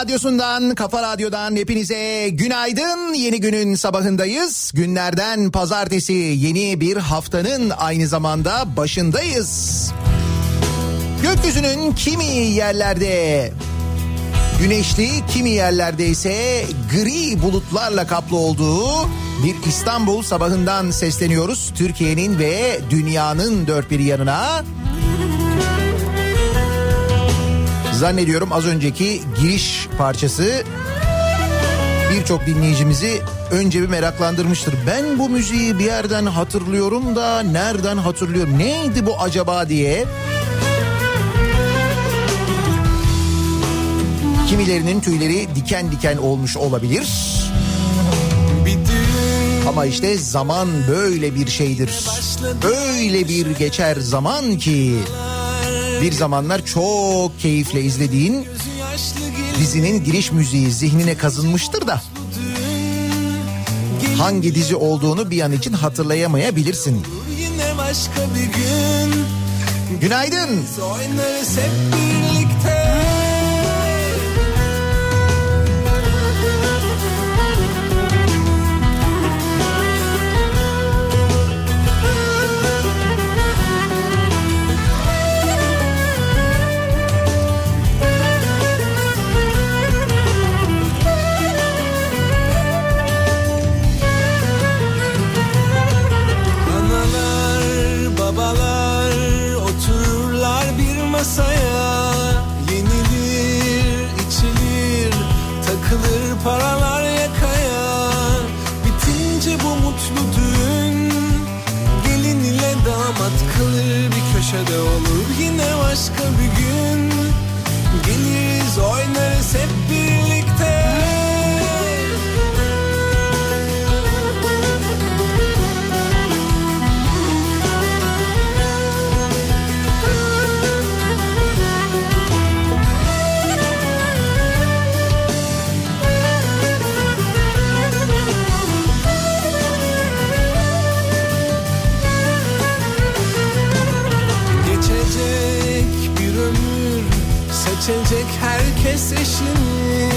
Radyosu'ndan, Kafa Radyo'dan hepinize günaydın. Yeni günün sabahındayız. Günlerden pazartesi yeni bir haftanın aynı zamanda başındayız. Gökyüzünün kimi yerlerde güneşli, kimi yerlerde ise gri bulutlarla kaplı olduğu bir İstanbul sabahından sesleniyoruz. Türkiye'nin ve dünyanın dört bir yanına. Zannediyorum az önceki giriş parçası birçok dinleyicimizi önce bir meraklandırmıştır. Ben bu müziği bir yerden hatırlıyorum da nereden hatırlıyorum? Neydi bu acaba diye. Kimilerinin tüyleri diken diken olmuş olabilir. Ama işte zaman böyle bir şeydir. Öyle bir geçer zaman ki bir zamanlar çok keyifle izlediğin dizinin giriş müziği zihnine kazınmıştır da hangi dizi olduğunu bir an için hatırlayamayabilirsin. Yine başka bir gün Günaydın. oynarız hep birlikte. Seçecek herkes eşini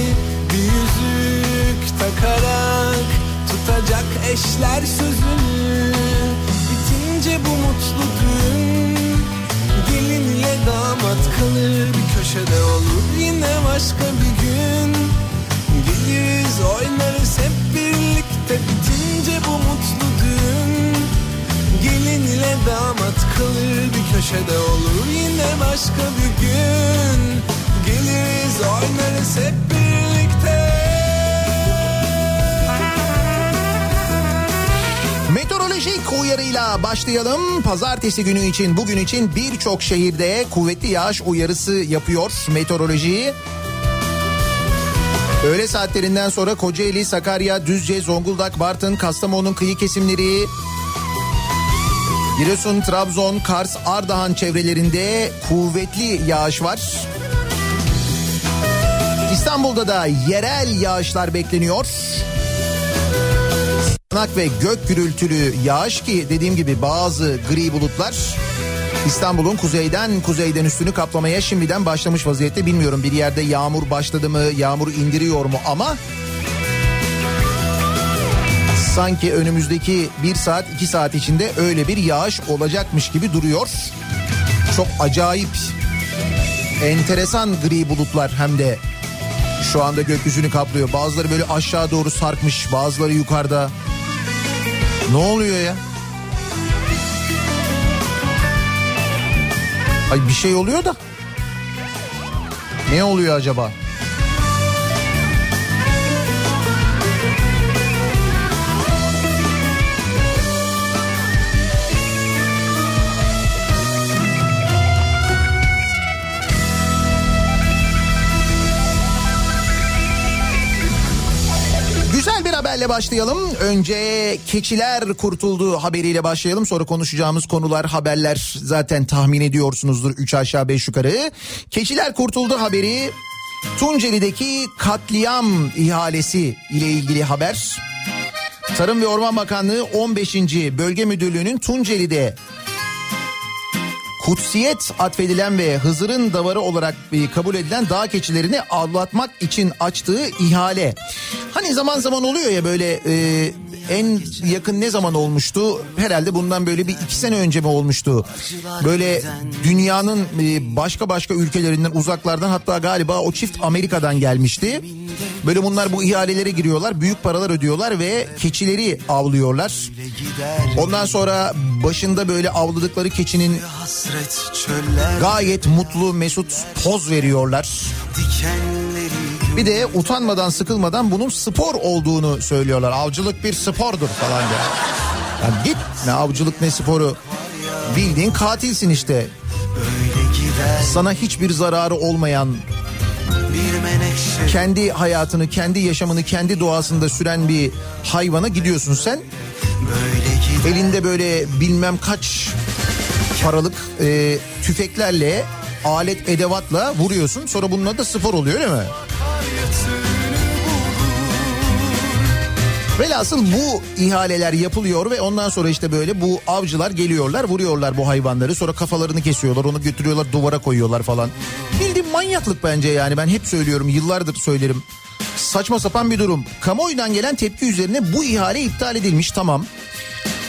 Bir yüzük takarak Tutacak eşler sözünü. Bitince bu mutlu düğün Gelin ile damat kalır Bir köşede olur yine başka bir gün. Geliriz oynarız hep birlikte. Bitince bu mutlu düğün Gelin ile damat kalır bir köşede olur yine başka bir gün Geliriz oynarız hep birlikte Meteorolojik uyarıyla başlayalım. Pazartesi günü için bugün için birçok şehirde kuvvetli yağış uyarısı yapıyor meteoroloji. Öğle saatlerinden sonra Kocaeli, Sakarya, Düzce, Zonguldak, Bartın, Kastamonu'nun kıyı kesimleri, Giresun, Trabzon, Kars, Ardahan çevrelerinde kuvvetli yağış var. İstanbul'da da yerel yağışlar bekleniyor. Sağanak ve gök gürültülü yağış ki dediğim gibi bazı gri bulutlar İstanbul'un kuzeyden kuzeyden üstünü kaplamaya şimdiden başlamış vaziyette. Bilmiyorum bir yerde yağmur başladı mı, yağmur indiriyor mu ama sanki önümüzdeki bir saat iki saat içinde öyle bir yağış olacakmış gibi duruyor. Çok acayip, enteresan gri bulutlar hem de şu anda gökyüzünü kaplıyor. Bazıları böyle aşağı doğru sarkmış, bazıları yukarıda. Ne oluyor ya? Ay bir şey oluyor da. Ne oluyor acaba? Haberle başlayalım. Önce keçiler kurtuldu haberiyle başlayalım. Sonra konuşacağımız konular, haberler zaten tahmin ediyorsunuzdur. Üç aşağı beş yukarı. Keçiler kurtuldu haberi Tunceli'deki katliam ihalesi ile ilgili haber. Tarım ve Orman Bakanlığı 15. Bölge Müdürlüğü'nün Tunceli'de kutsiyet atfedilen ve Hızır'ın davarı olarak e, kabul edilen dağ keçilerini avlatmak için açtığı ihale. Hani zaman zaman oluyor ya böyle e, en yakın ne zaman olmuştu? Herhalde bundan böyle bir iki sene önce mi olmuştu? Böyle dünyanın e, başka başka ülkelerinden uzaklardan hatta galiba o çift Amerika'dan gelmişti. Böyle bunlar bu ihalelere giriyorlar büyük paralar ödüyorlar ve keçileri avlıyorlar. Ondan sonra başında böyle avladıkları keçinin gayet mutlu mesut poz veriyorlar. Bir de utanmadan sıkılmadan bunun spor olduğunu söylüyorlar. Avcılık bir spordur falan diye. Yani git ne avcılık ne sporu. Bildiğin katilsin işte. Sana hiçbir zararı olmayan kendi hayatını, kendi yaşamını, kendi doğasında süren bir hayvana gidiyorsun sen. Elinde böyle bilmem kaç paralık e, tüfeklerle, alet edevatla vuruyorsun. Sonra bunun adı spor oluyor öyle mi? Velhasıl bu ihaleler yapılıyor ve ondan sonra işte böyle bu avcılar geliyorlar vuruyorlar bu hayvanları sonra kafalarını kesiyorlar onu götürüyorlar duvara koyuyorlar falan. Bildiğim manyaklık bence yani ben hep söylüyorum yıllardır söylerim. Saçma sapan bir durum. Kamuoyundan gelen tepki üzerine bu ihale iptal edilmiş tamam.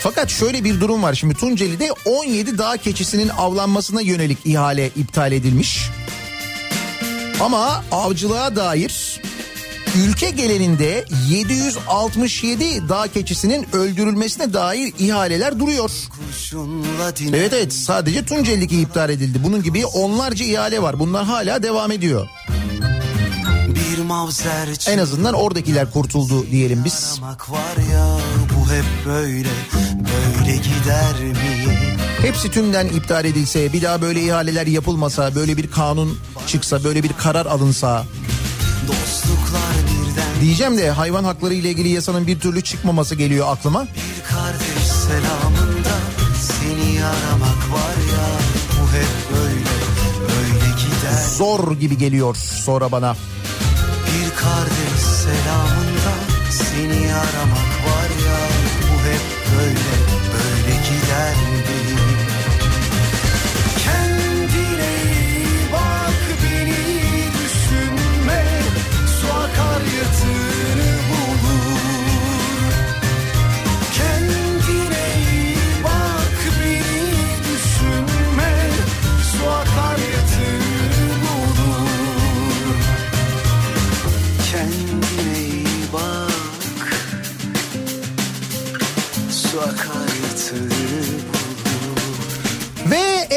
Fakat şöyle bir durum var şimdi Tunceli'de 17 dağ keçisinin avlanmasına yönelik ihale iptal edilmiş. Ama avcılığa dair ülke geleninde 767 dağ keçisinin öldürülmesine dair ihaleler duruyor. Evet evet sadece Tunceli'deki iptal edildi. Bunun gibi onlarca ihale var. Bunlar hala devam ediyor. En azından oradakiler kurtuldu diyelim biz. Var ya, bu hep böyle, böyle gider mi? Hepsi tümden iptal edilse, bir daha böyle ihaleler yapılmasa, böyle bir kanun çıksa, böyle bir karar alınsa. Diyeceğim de hayvan hakları ile ilgili yasanın bir türlü çıkmaması geliyor aklıma. Bir kardeş selamında seni aramak var ya bu hep böyle böyle gider. Zor gibi geliyor sonra bana. Bir kardeş selamında seni aramak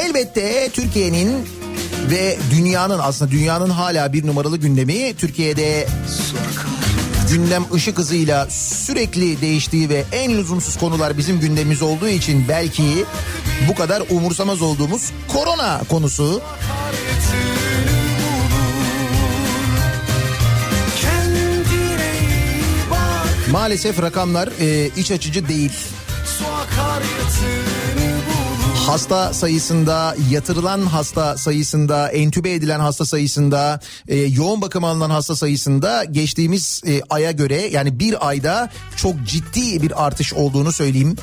elbette Türkiye'nin ve dünyanın aslında dünyanın hala bir numaralı gündemi Türkiye'de gündem ışık hızıyla sürekli değiştiği ve en lüzumsuz konular bizim gündemimiz olduğu için belki bu kadar umursamaz olduğumuz korona konusu. Maalesef rakamlar e, iç açıcı değil. Hasta sayısında, yatırılan hasta sayısında, entübe edilen hasta sayısında, e, yoğun bakım alınan hasta sayısında geçtiğimiz e, aya göre yani bir ayda çok ciddi bir artış olduğunu söyleyeyim.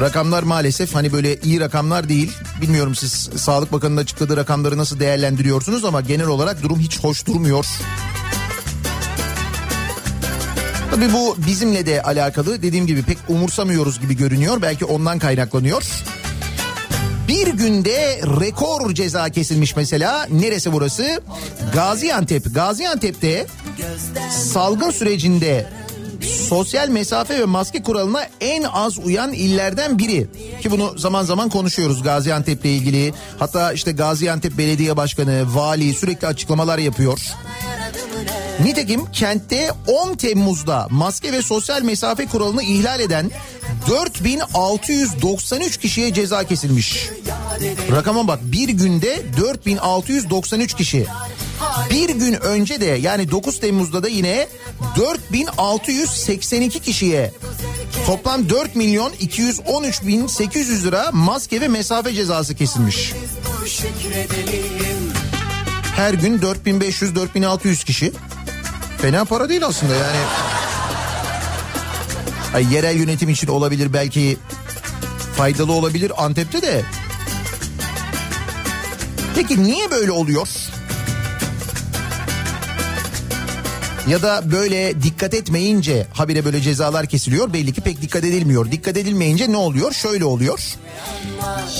Rakamlar maalesef hani böyle iyi rakamlar değil. Bilmiyorum siz Sağlık Bakanı'nın açıkladığı rakamları nasıl değerlendiriyorsunuz ama genel olarak durum hiç hoş durmuyor. Tabii bu bizimle de alakalı dediğim gibi pek umursamıyoruz gibi görünüyor. Belki ondan kaynaklanıyor. Bir günde rekor ceza kesilmiş mesela. Neresi burası? Gaziantep. Gaziantep'te salgın sürecinde sosyal mesafe ve maske kuralına en az uyan illerden biri. Ki bunu zaman zaman konuşuyoruz Gaziantep'le ilgili. Hatta işte Gaziantep Belediye Başkanı, vali sürekli açıklamalar yapıyor. Nitekim kentte 10 Temmuz'da maske ve sosyal mesafe kuralını ihlal eden 4693 kişiye ceza kesilmiş. Rakama bak bir günde 4693 kişi. Bir gün önce de yani 9 Temmuz'da da yine 4682 kişiye toplam 4 milyon 213 bin 800 lira maske ve mesafe cezası kesilmiş. Her gün 4500-4600 kişi. Fena para değil aslında yani. Ay, yerel yönetim için olabilir belki faydalı olabilir Antep'te de. Peki niye böyle oluyor? Ya da böyle dikkat etmeyince habire böyle cezalar kesiliyor. Belli ki pek dikkat edilmiyor. Dikkat edilmeyince ne oluyor? Şöyle oluyor.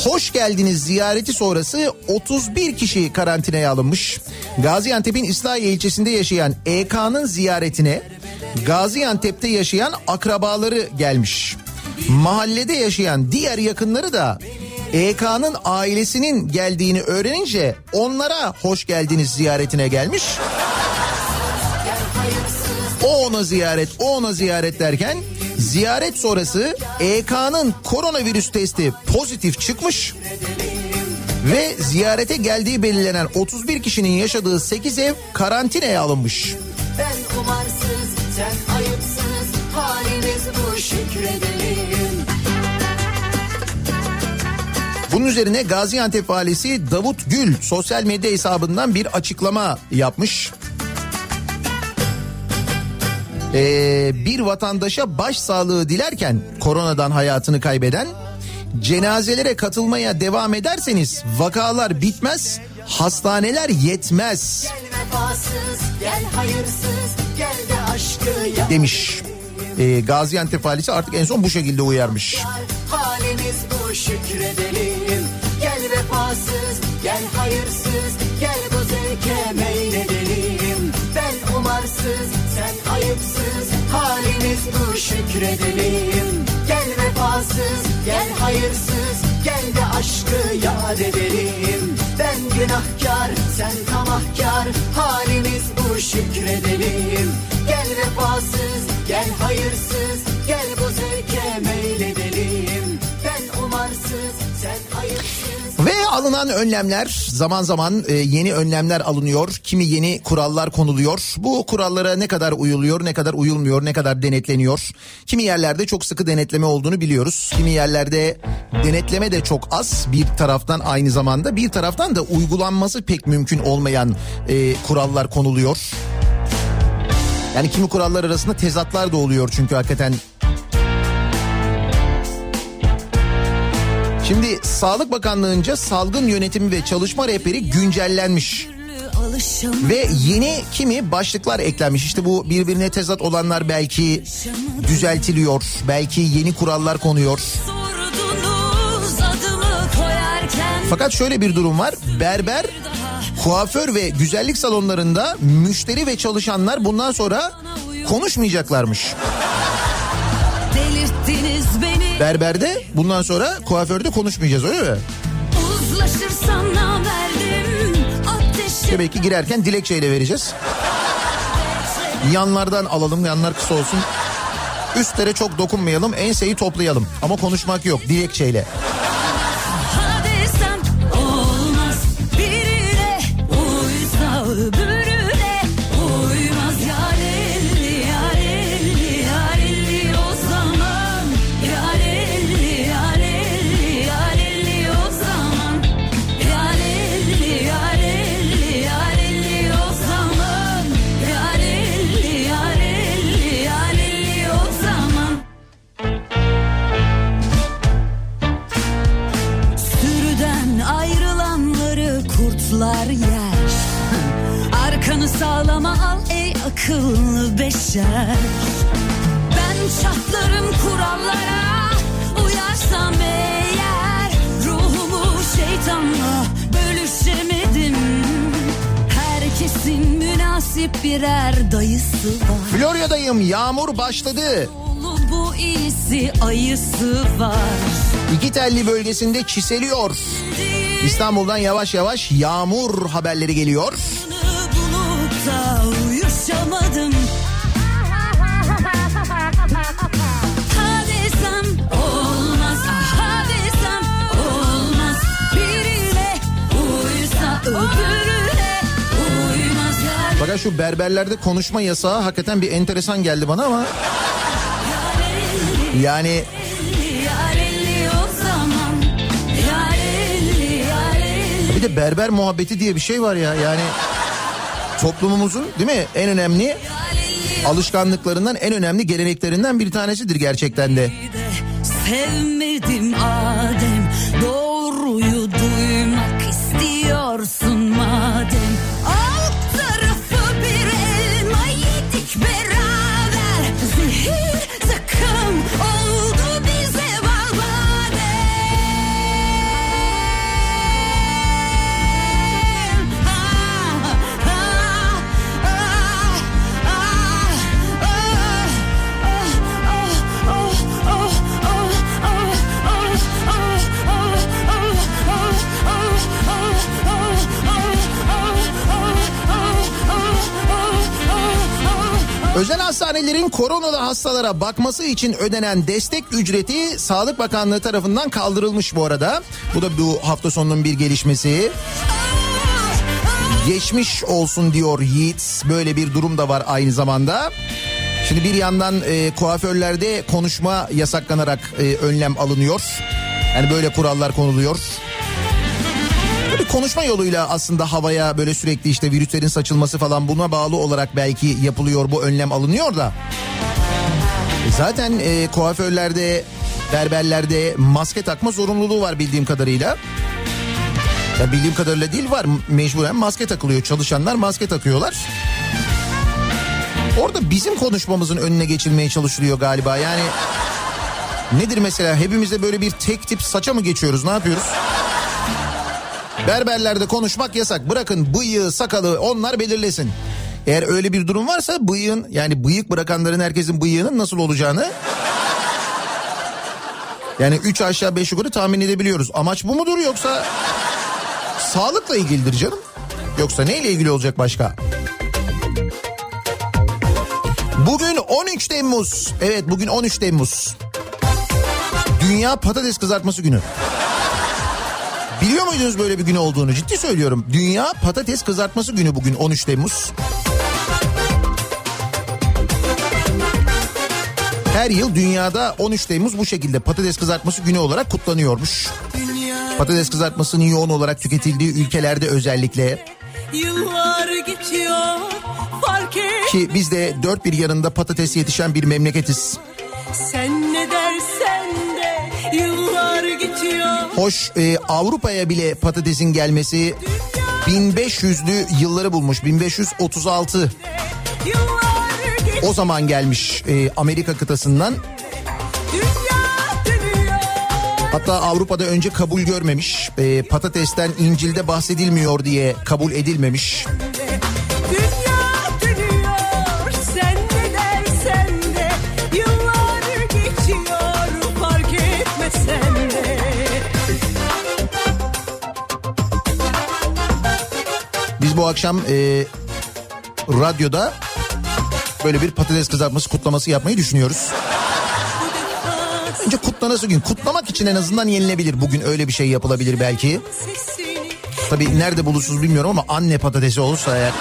Hoş geldiniz ziyareti sonrası 31 kişi karantinaya alınmış. Gaziantep'in İslahiye ilçesinde yaşayan EK'nın ziyaretine Gaziantep'te yaşayan akrabaları gelmiş. Mahallede yaşayan diğer yakınları da EK'nın ailesinin geldiğini öğrenince onlara hoş geldiniz ziyaretine gelmiş. O ona ziyaret, o ona ziyaret derken ziyaret sonrası EK'nın koronavirüs testi pozitif çıkmış ve ziyarete geldiği belirlenen 31 kişinin yaşadığı 8 ev karantinaya alınmış. Ben umarsız, sen ayıpsız, halimiz bu şükredelim. Bunun üzerine Gaziantep valisi Davut Gül sosyal medya hesabından bir açıklama yapmış. Ee, bir vatandaşa başsağlığı dilerken koronadan hayatını kaybeden cenazelere katılmaya devam ederseniz vakalar bitmez, hastaneler yetmez. Demiş. Ee, Gaziantep valisi artık en son bu şekilde uyarmış. Halimiz bu şükredelim. Gel vefasız, gel hayırsız, gel bu zevke meyledelim. Ben umarsız, sen ayıpsız, halimiz bu şükredelim. Gel vefasız, gel hayırsız, gel de aşkı yad edelim. Ben günahkar, sen tamahkar, halimiz bu şükredelim. Gel vefasız, gel hayırsız, gel bu Ve alınan önlemler zaman zaman e, yeni önlemler alınıyor. Kimi yeni kurallar konuluyor. Bu kurallara ne kadar uyuluyor, ne kadar uyulmuyor, ne kadar denetleniyor. Kimi yerlerde çok sıkı denetleme olduğunu biliyoruz. Kimi yerlerde denetleme de çok az bir taraftan aynı zamanda. Bir taraftan da uygulanması pek mümkün olmayan e, kurallar konuluyor. Yani kimi kurallar arasında tezatlar da oluyor çünkü hakikaten Şimdi Sağlık Bakanlığı'nca salgın yönetimi ve çalışma rehberi güncellenmiş. Ve yeni kimi başlıklar eklenmiş. İşte bu birbirine tezat olanlar belki düzeltiliyor. Belki yeni kurallar konuyor. Fakat şöyle bir durum var. Berber, kuaför ve güzellik salonlarında müşteri ve çalışanlar bundan sonra konuşmayacaklarmış. Berberde bundan sonra kuaförde konuşmayacağız öyle mi? Demek ki girerken dilekçeyle vereceğiz. Yanlardan alalım yanlar kısa olsun. Üstlere çok dokunmayalım enseyi toplayalım ama konuşmak yok dilekçeyle. Beşer Ben çatlarım kurallara uyarsam eğer Ruhumu şeytanla bölüşemedim. Herkesin münasip birer dayısı var. Florya'dayım yağmur başladı. Bu iyisi ayısı var. İki telli bölgesinde çiseliyor. İstanbul'dan yavaş yavaş yağmur haberleri geliyor. Bulup da uyuşamadım. Fakat şu berberlerde konuşma yasağı hakikaten bir enteresan geldi bana ama... Yani bir de berber muhabbeti diye bir şey var ya yani toplumumuzun değil mi en önemli alışkanlıklarından en önemli geleneklerinden bir tanesidir gerçekten de. Sevmedim Adem doğruyu duymak istiyor istiyorsun madem hastanelerin koronalı hastalara bakması için ödenen destek ücreti Sağlık Bakanlığı tarafından kaldırılmış bu arada. Bu da bu hafta sonunun bir gelişmesi. Geçmiş olsun diyor Yiğit. Böyle bir durum da var aynı zamanda. Şimdi bir yandan e, kuaförlerde konuşma yasaklanarak e, önlem alınıyor. Yani böyle kurallar konuluyor. Konuşma yoluyla aslında havaya böyle sürekli işte virüslerin saçılması falan buna bağlı olarak belki yapılıyor bu önlem alınıyor da. E Zaten e, kuaförlerde, berberlerde maske takma zorunluluğu var bildiğim kadarıyla. Ya bildiğim kadarıyla değil var mecburen maske takılıyor. Çalışanlar maske takıyorlar. Orada bizim konuşmamızın önüne geçilmeye çalışılıyor galiba. Yani nedir mesela hepimizde böyle bir tek tip saça mı geçiyoruz ne yapıyoruz? Berberlerde konuşmak yasak. Bırakın bıyığı, sakalı onlar belirlesin. Eğer öyle bir durum varsa bıyığın yani bıyık bırakanların herkesin bıyığının nasıl olacağını yani 3 aşağı 5 yukarı tahmin edebiliyoruz. Amaç bu mudur yoksa sağlıkla ilgilidir canım? Yoksa neyle ilgili olacak başka? Bugün 13 Temmuz. Evet bugün 13 Temmuz. Dünya Patates Kızartması Günü. Biliyor muydunuz böyle bir gün olduğunu? Ciddi söylüyorum. Dünya Patates Kızartması Günü bugün 13 Temmuz. Her yıl dünyada 13 Temmuz bu şekilde patates kızartması günü olarak kutlanıyormuş. Patates kızartmasının yoğun olarak tüketildiği ülkelerde özellikle Yıllar geçiyor fark et ki biz de dört bir yanında patates yetişen bir memleketiz. Sen ne dersen de yıllar Hoş e, Avrupa'ya bile patatesin gelmesi 1500'lü yılları bulmuş. 1536 Yıllar geçiyor o zaman gelmiş e, Amerika kıtasından. Hatta Avrupa'da önce kabul görmemiş E, patatesten İncil'de bahsedilmiyor diye kabul edilmemiş. Dünya Biz bu akşam e, radyoda böyle bir patates kızartması kutlaması yapmayı düşünüyoruz. Önce kutlanası gün. Kutlamak için en azından yenilebilir. Bugün öyle bir şey yapılabilir belki. Tabii nerede bulursunuz bilmiyorum ama anne patatesi olursa eğer...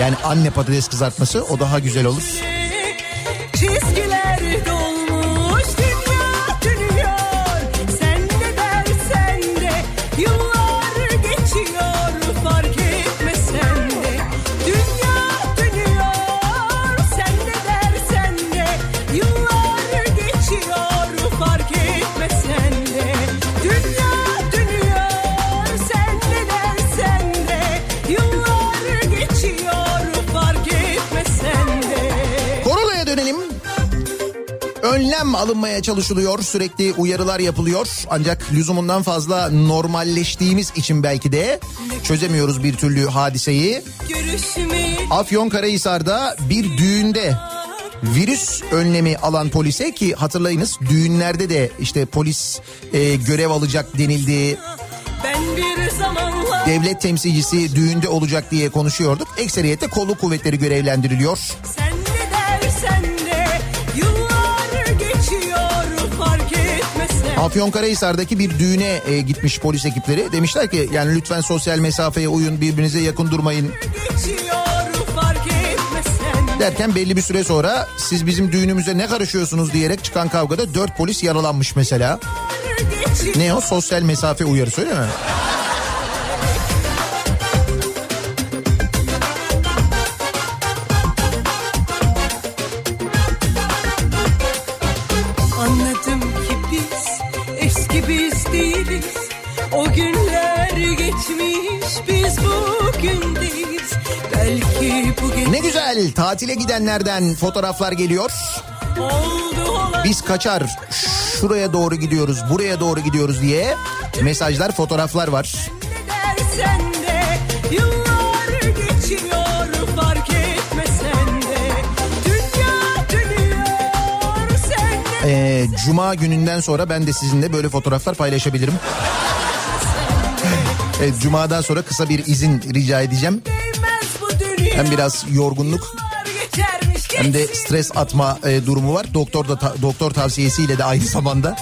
Yani anne patates kızartması o daha güzel olur. Alınmaya çalışılıyor. Sürekli uyarılar yapılıyor. Ancak lüzumundan fazla normalleştiğimiz için belki de çözemiyoruz bir türlü hadiseyi. Görüşmeyi Afyonkarahisar'da bir düğünde virüs önlemi alan polise ki hatırlayınız düğünlerde de işte polis e, görev alacak denildi. Devlet temsilcisi düğünde olacak diye konuşuyorduk. Ekseriyette kolluk kuvvetleri görevlendiriliyor. sen Afyonkarahisar'daki bir düğüne e, gitmiş polis ekipleri. Demişler ki yani lütfen sosyal mesafeye uyun birbirinize yakın durmayın derken belli bir süre sonra siz bizim düğünümüze ne karışıyorsunuz diyerek çıkan kavgada dört polis yaralanmış mesela. Ne o sosyal mesafe uyarısı öyle mi? Ne güzel tatile gidenlerden fotoğraflar geliyor. Biz kaçar şuraya doğru gidiyoruz buraya doğru gidiyoruz diye mesajlar fotoğraflar var. Ee, Cuma gününden sonra ben de sizinle böyle fotoğraflar paylaşabilirim. Evet, Cuma'dan sonra kısa bir izin rica edeceğim. dünya. Hem biraz yorgunluk hem de stres atma e, durumu var. Doktor da ta- doktor tavsiyesiyle de aynı zamanda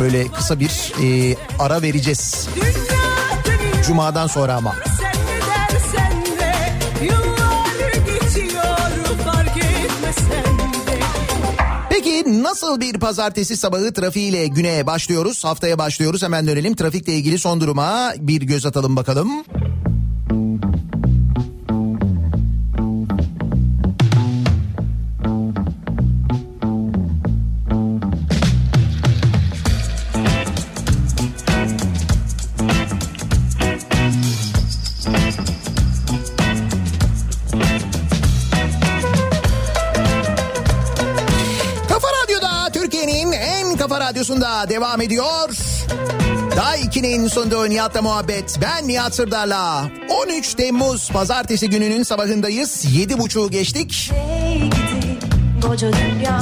böyle kısa bir e, ara vereceğiz. Dünya. Cuma'dan sonra ama. Sen nasıl bir pazartesi sabahı trafiğiyle güne başlıyoruz? Haftaya başlıyoruz. Hemen dönelim. Trafikle ilgili son duruma bir göz atalım bakalım. Devam ediyor. Daha 2'nin sonunda Nihat'la muhabbet. Ben Nihat Sırdar'la. 13 Temmuz pazartesi gününün sabahındayız. 7.30'u geçtik.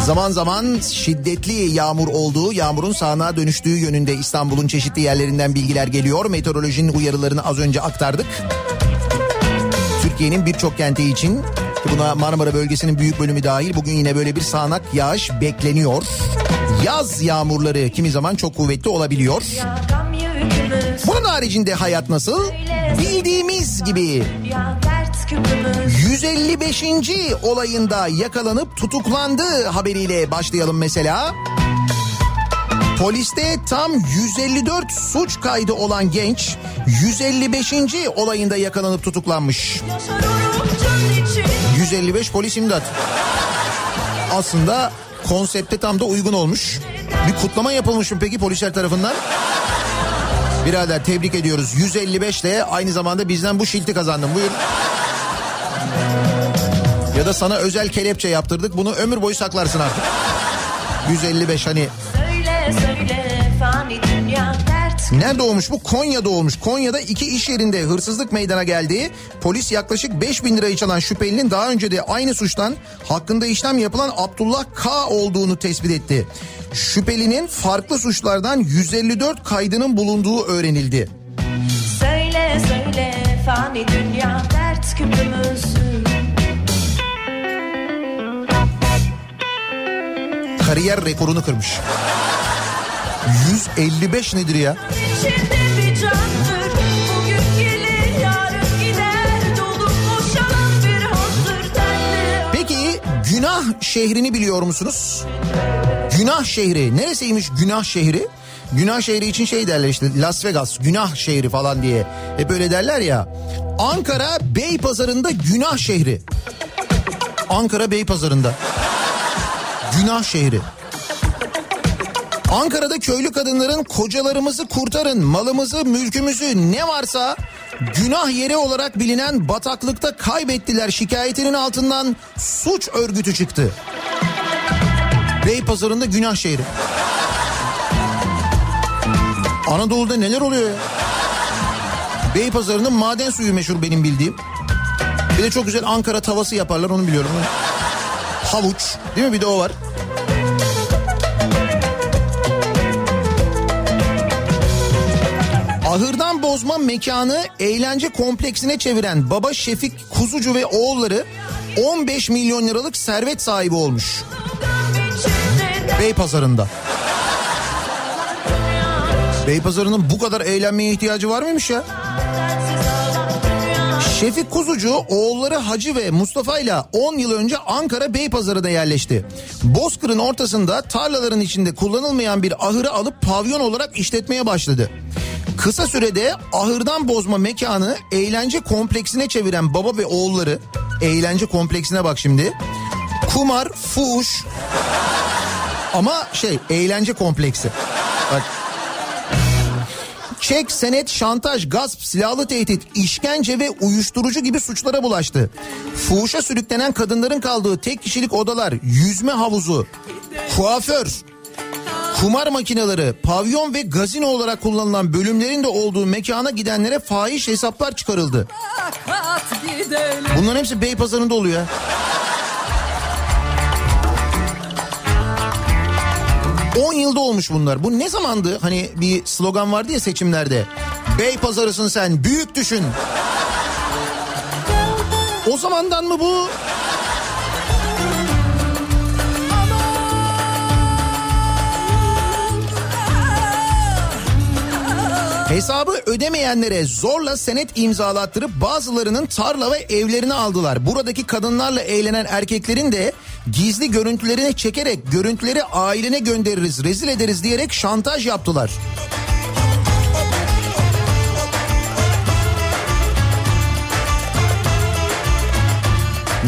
Zaman zaman şiddetli yağmur olduğu, yağmurun sağanağa dönüştüğü yönünde İstanbul'un çeşitli yerlerinden bilgiler geliyor. Meteorolojinin uyarılarını az önce aktardık. Türkiye'nin birçok kenti için buna Marmara bölgesinin büyük bölümü dahil bugün yine böyle bir sağanak yağış bekleniyor. Yaz yağmurları kimi zaman çok kuvvetli olabiliyor. Bunun haricinde hayat nasıl? Bildiğimiz gibi Ya dert küpümüz 155. olayında yakalanıp tutuklandı haberiyle başlayalım mesela. Poliste tam 154 suç kaydı olan genç 155. olayında yakalanıp tutuklanmış. Yaşarım can için 155 polis imdat. Aslında konsepte tam da uygun olmuş. Bir kutlama yapılmış mı peki polisler tarafından? Birader tebrik ediyoruz. 155 ile aynı zamanda bizden bu şilti kazandın. Buyur. Ya da sana özel kelepçe yaptırdık. Bunu ömür boyu saklarsın artık. 155 hani Söyle söyle Nerede olmuş bu? Konya'da olmuş. Konya'da iki iş yerinde hırsızlık meydana geldi. Polis yaklaşık 5 bin lirayı çalan şüphelinin daha önce de aynı suçtan hakkında işlem yapılan Abdullah K olduğunu tespit etti. Şüphelinin farklı suçlardan 154 kaydının bulunduğu öğrenildi. Söyle söyle fani dünya dert küpümüz Kariyer rekorunu kırmış. 155 nedir ya? Peki günah şehrini biliyor musunuz? Günah şehri. Neresiymiş günah şehri? Günah şehri için şey derler işte Las Vegas günah şehri falan diye. Hep öyle derler ya. Ankara Beypazarı'nda günah şehri. Ankara Beypazarı'nda. Günah şehri. Ankara'da köylü kadınların kocalarımızı kurtarın, malımızı, mülkümüzü ne varsa günah yeri olarak bilinen bataklıkta kaybettiler şikayetinin altından suç örgütü çıktı. Beypazarı'nda günah şehri. Anadolu'da neler oluyor ya? Beypazarı'nın maden suyu meşhur benim bildiğim. Bir de çok güzel Ankara tavası yaparlar onu biliyorum. Havuç değil mi bir de o var. Ahırdan bozma mekanı eğlence kompleksine çeviren baba Şefik Kuzucu ve oğulları 15 milyon liralık servet sahibi olmuş. Beypazarı'nda. Beypazarı'nın bu kadar eğlenmeye ihtiyacı var mıymış ya? Şefik Kuzucu oğulları Hacı ve Mustafa ile 10 yıl önce Ankara Beypazarı'na yerleşti. Bozkır'ın ortasında tarlaların içinde kullanılmayan bir ahırı alıp pavyon olarak işletmeye başladı. Kısa sürede ahırdan bozma mekanı eğlence kompleksine çeviren baba ve oğulları eğlence kompleksine bak şimdi. Kumar, fuhuş ama şey eğlence kompleksi. Bak Çek, senet, şantaj, gasp, silahlı tehdit, işkence ve uyuşturucu gibi suçlara bulaştı. Fuhuşa sürüklenen kadınların kaldığı tek kişilik odalar, yüzme havuzu, kuaför, kumar makineleri, pavyon ve gazino olarak kullanılan bölümlerin de olduğu mekana gidenlere fahiş hesaplar çıkarıldı. Bunların hepsi Beypazarı'nda oluyor. ya. 10 yılda olmuş bunlar. Bu ne zamandı? Hani bir slogan vardı ya seçimlerde. Bey pazarısın sen, büyük düşün. O zamandan mı bu? Hesabı ödemeyenlere zorla senet imzalattırıp bazılarının tarla ve evlerini aldılar. Buradaki kadınlarla eğlenen erkeklerin de gizli görüntülerini çekerek görüntüleri ailene göndeririz, rezil ederiz diyerek şantaj yaptılar.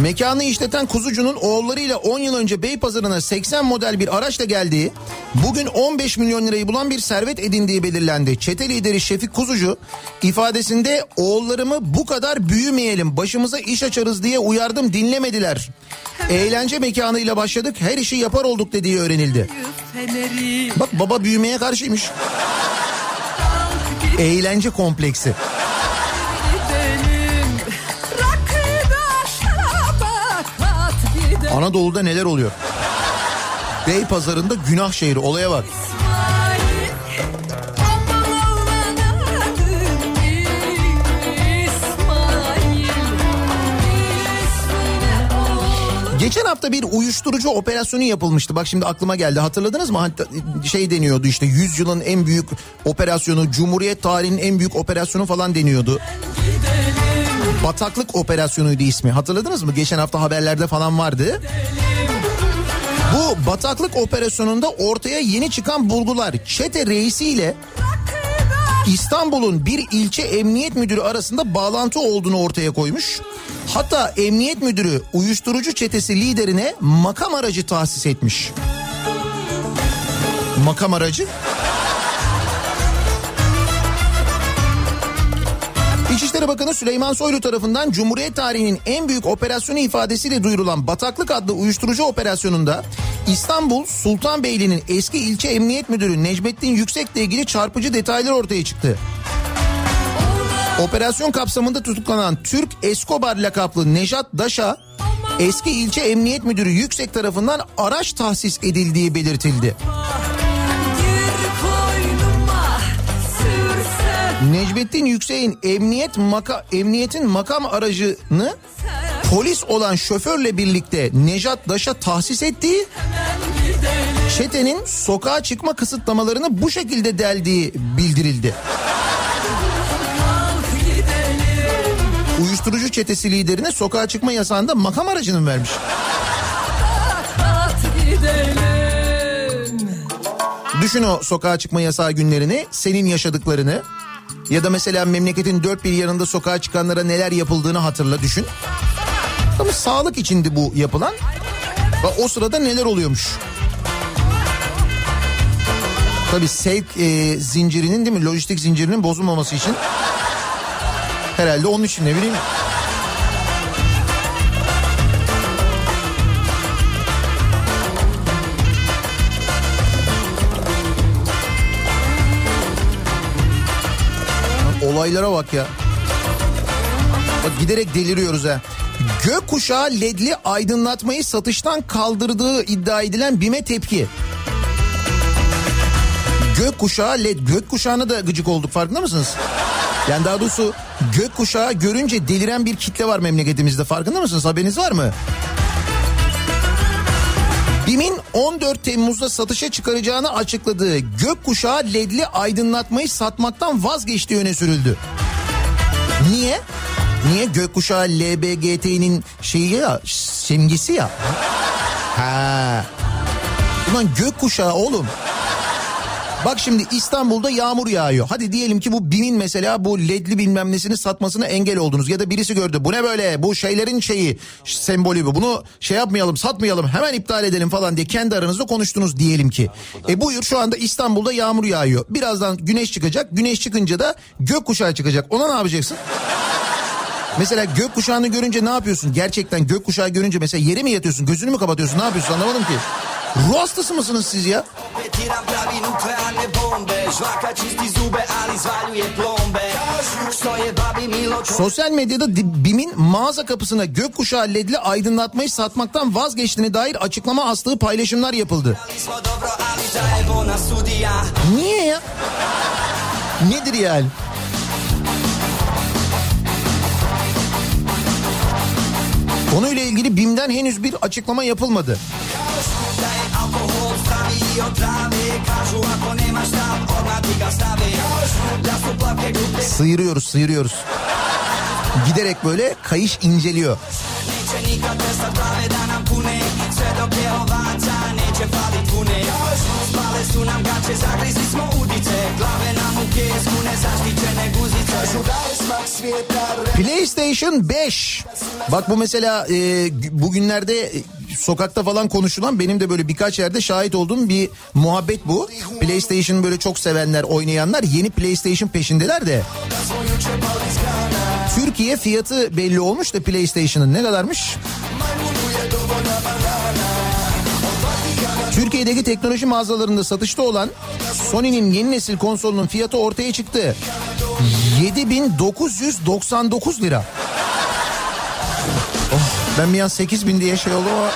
Mekanı işleten kuzucunun oğullarıyla 10 yıl önce Beypazarı'na 80 model bir araçla geldiği, bugün 15 milyon lirayı bulan bir servet edindiği belirlendi. Çete lideri Şefik Kuzucu ifadesinde oğullarımı bu kadar büyümeyelim, başımıza iş açarız diye uyardım dinlemediler. Eğlence mekanıyla başladık, her işi yapar olduk dediği öğrenildi. Bak baba büyümeye karşıymış. Eğlence kompleksi. Anadolu'da neler oluyor? Bey pazarında günah şehri olaya bak. Geçen hafta bir uyuşturucu operasyonu yapılmıştı. Bak şimdi aklıma geldi. Hatırladınız mı? Şey deniyordu işte 100 yılın en büyük operasyonu, Cumhuriyet tarihinin en büyük operasyonu falan deniyordu. Bataklık operasyonuydu ismi. Hatırladınız mı? Geçen hafta haberlerde falan vardı. Bu bataklık operasyonunda ortaya yeni çıkan bulgular çete reisiyle İstanbul'un bir ilçe emniyet müdürü arasında bağlantı olduğunu ortaya koymuş. Hatta emniyet müdürü uyuşturucu çetesi liderine makam aracı tahsis etmiş. Makam aracı? İçişleri Bakanı Süleyman Soylu tarafından Cumhuriyet tarihinin en büyük operasyonu ifadesiyle duyurulan Bataklık adlı uyuşturucu operasyonunda İstanbul Sultanbeyli'nin eski ilçe emniyet müdürü Necmettin Yüksek'le ilgili çarpıcı detaylar ortaya çıktı. Operasyon kapsamında tutuklanan Türk Escobar lakaplı Nejat Daş'a eski ilçe emniyet müdürü Yüksek tarafından araç tahsis edildiği belirtildi. Necmettin Yüksek'in emniyet maka, emniyetin makam aracını polis olan şoförle birlikte Nejat Daş'a tahsis ettiği çetenin sokağa çıkma kısıtlamalarını bu şekilde deldiği bildirildi. Uyuşturucu çetesi liderine sokağa çıkma yasağında makam aracını mı vermiş? Düşün o sokağa çıkma yasağı günlerini, senin yaşadıklarını ya da mesela memleketin dört bir yanında sokağa çıkanlara neler yapıldığını hatırla düşün. Ama sağlık içindi bu yapılan. Ve o sırada neler oluyormuş? Tabii sevk e, zincirinin değil mi? Lojistik zincirinin bozulmaması için. Herhalde onun için ne bileyim. Olaylara bak ya. Bak giderek deliriyoruz ha. Gökkuşağı ledli aydınlatmayı satıştan kaldırdığı iddia edilen BİM'e tepki. Gökkuşağı led gökkuşağına da gıcık olduk farkında mısınız? Yani daha doğrusu gökkuşağı görünce deliren bir kitle var memleketimizde farkında mısınız? Haberiniz var mı? BİM'in 14 Temmuz'da satışa çıkaracağını açıkladığı gökkuşağı ledli aydınlatmayı satmaktan vazgeçtiği öne sürüldü. Niye? Niye gökkuşağı LBGT'nin şeyi ya simgesi ya. Ha. Ulan gökkuşağı oğlum. Bak şimdi İstanbul'da yağmur yağıyor. Hadi diyelim ki bu BİM'in mesela bu ledli bilmem nesini satmasına engel oldunuz. Ya da birisi gördü bu ne böyle bu şeylerin şeyi sembolü bu. Bunu şey yapmayalım satmayalım hemen iptal edelim falan diye kendi aranızda konuştunuz diyelim ki. E buyur şu anda İstanbul'da yağmur yağıyor. Birazdan güneş çıkacak. Güneş çıkınca da gökkuşağı çıkacak. Ona ne yapacaksın? Mesela gökkuşağını görünce ne yapıyorsun? Gerçekten gökkuşağı görünce mesela yere mi yatıyorsun? Gözünü mü kapatıyorsun? Ne yapıyorsun? Anlamadım ki. Ruh hastası mısınız siz ya? Sosyal medyada BİM'in mağaza kapısına gökkuşağı ledli aydınlatmayı satmaktan vazgeçtiğine dair açıklama astığı paylaşımlar yapıldı. Niye ya? Nedir yani? Konuyla ilgili BİM'den henüz bir açıklama yapılmadı. Stavi i otrave Kažu ako nemaš stav odmah ti ga stave Da su plavke grupe Sıyırıyoruz, sıyırıyoruz. Giderek böyle kayış inceliyor. Spale su nam gače, zagrizi smo udice Glave nam u pjesku, nezaštićene guzice PlayStation 5. Bak bu mesela e, bugünlerde sokakta falan konuşulan benim de böyle birkaç yerde şahit olduğum bir muhabbet bu. PlayStation böyle çok sevenler, oynayanlar yeni PlayStation peşindeler de. Türkiye fiyatı belli olmuş da PlayStation'ın ne kadarmış? Türkiye'deki teknoloji mağazalarında satışta olan Sony'nin yeni nesil konsolunun fiyatı ortaya çıktı. 7999 lira. Oh, ben bir an 8000 diye şey oldu ama...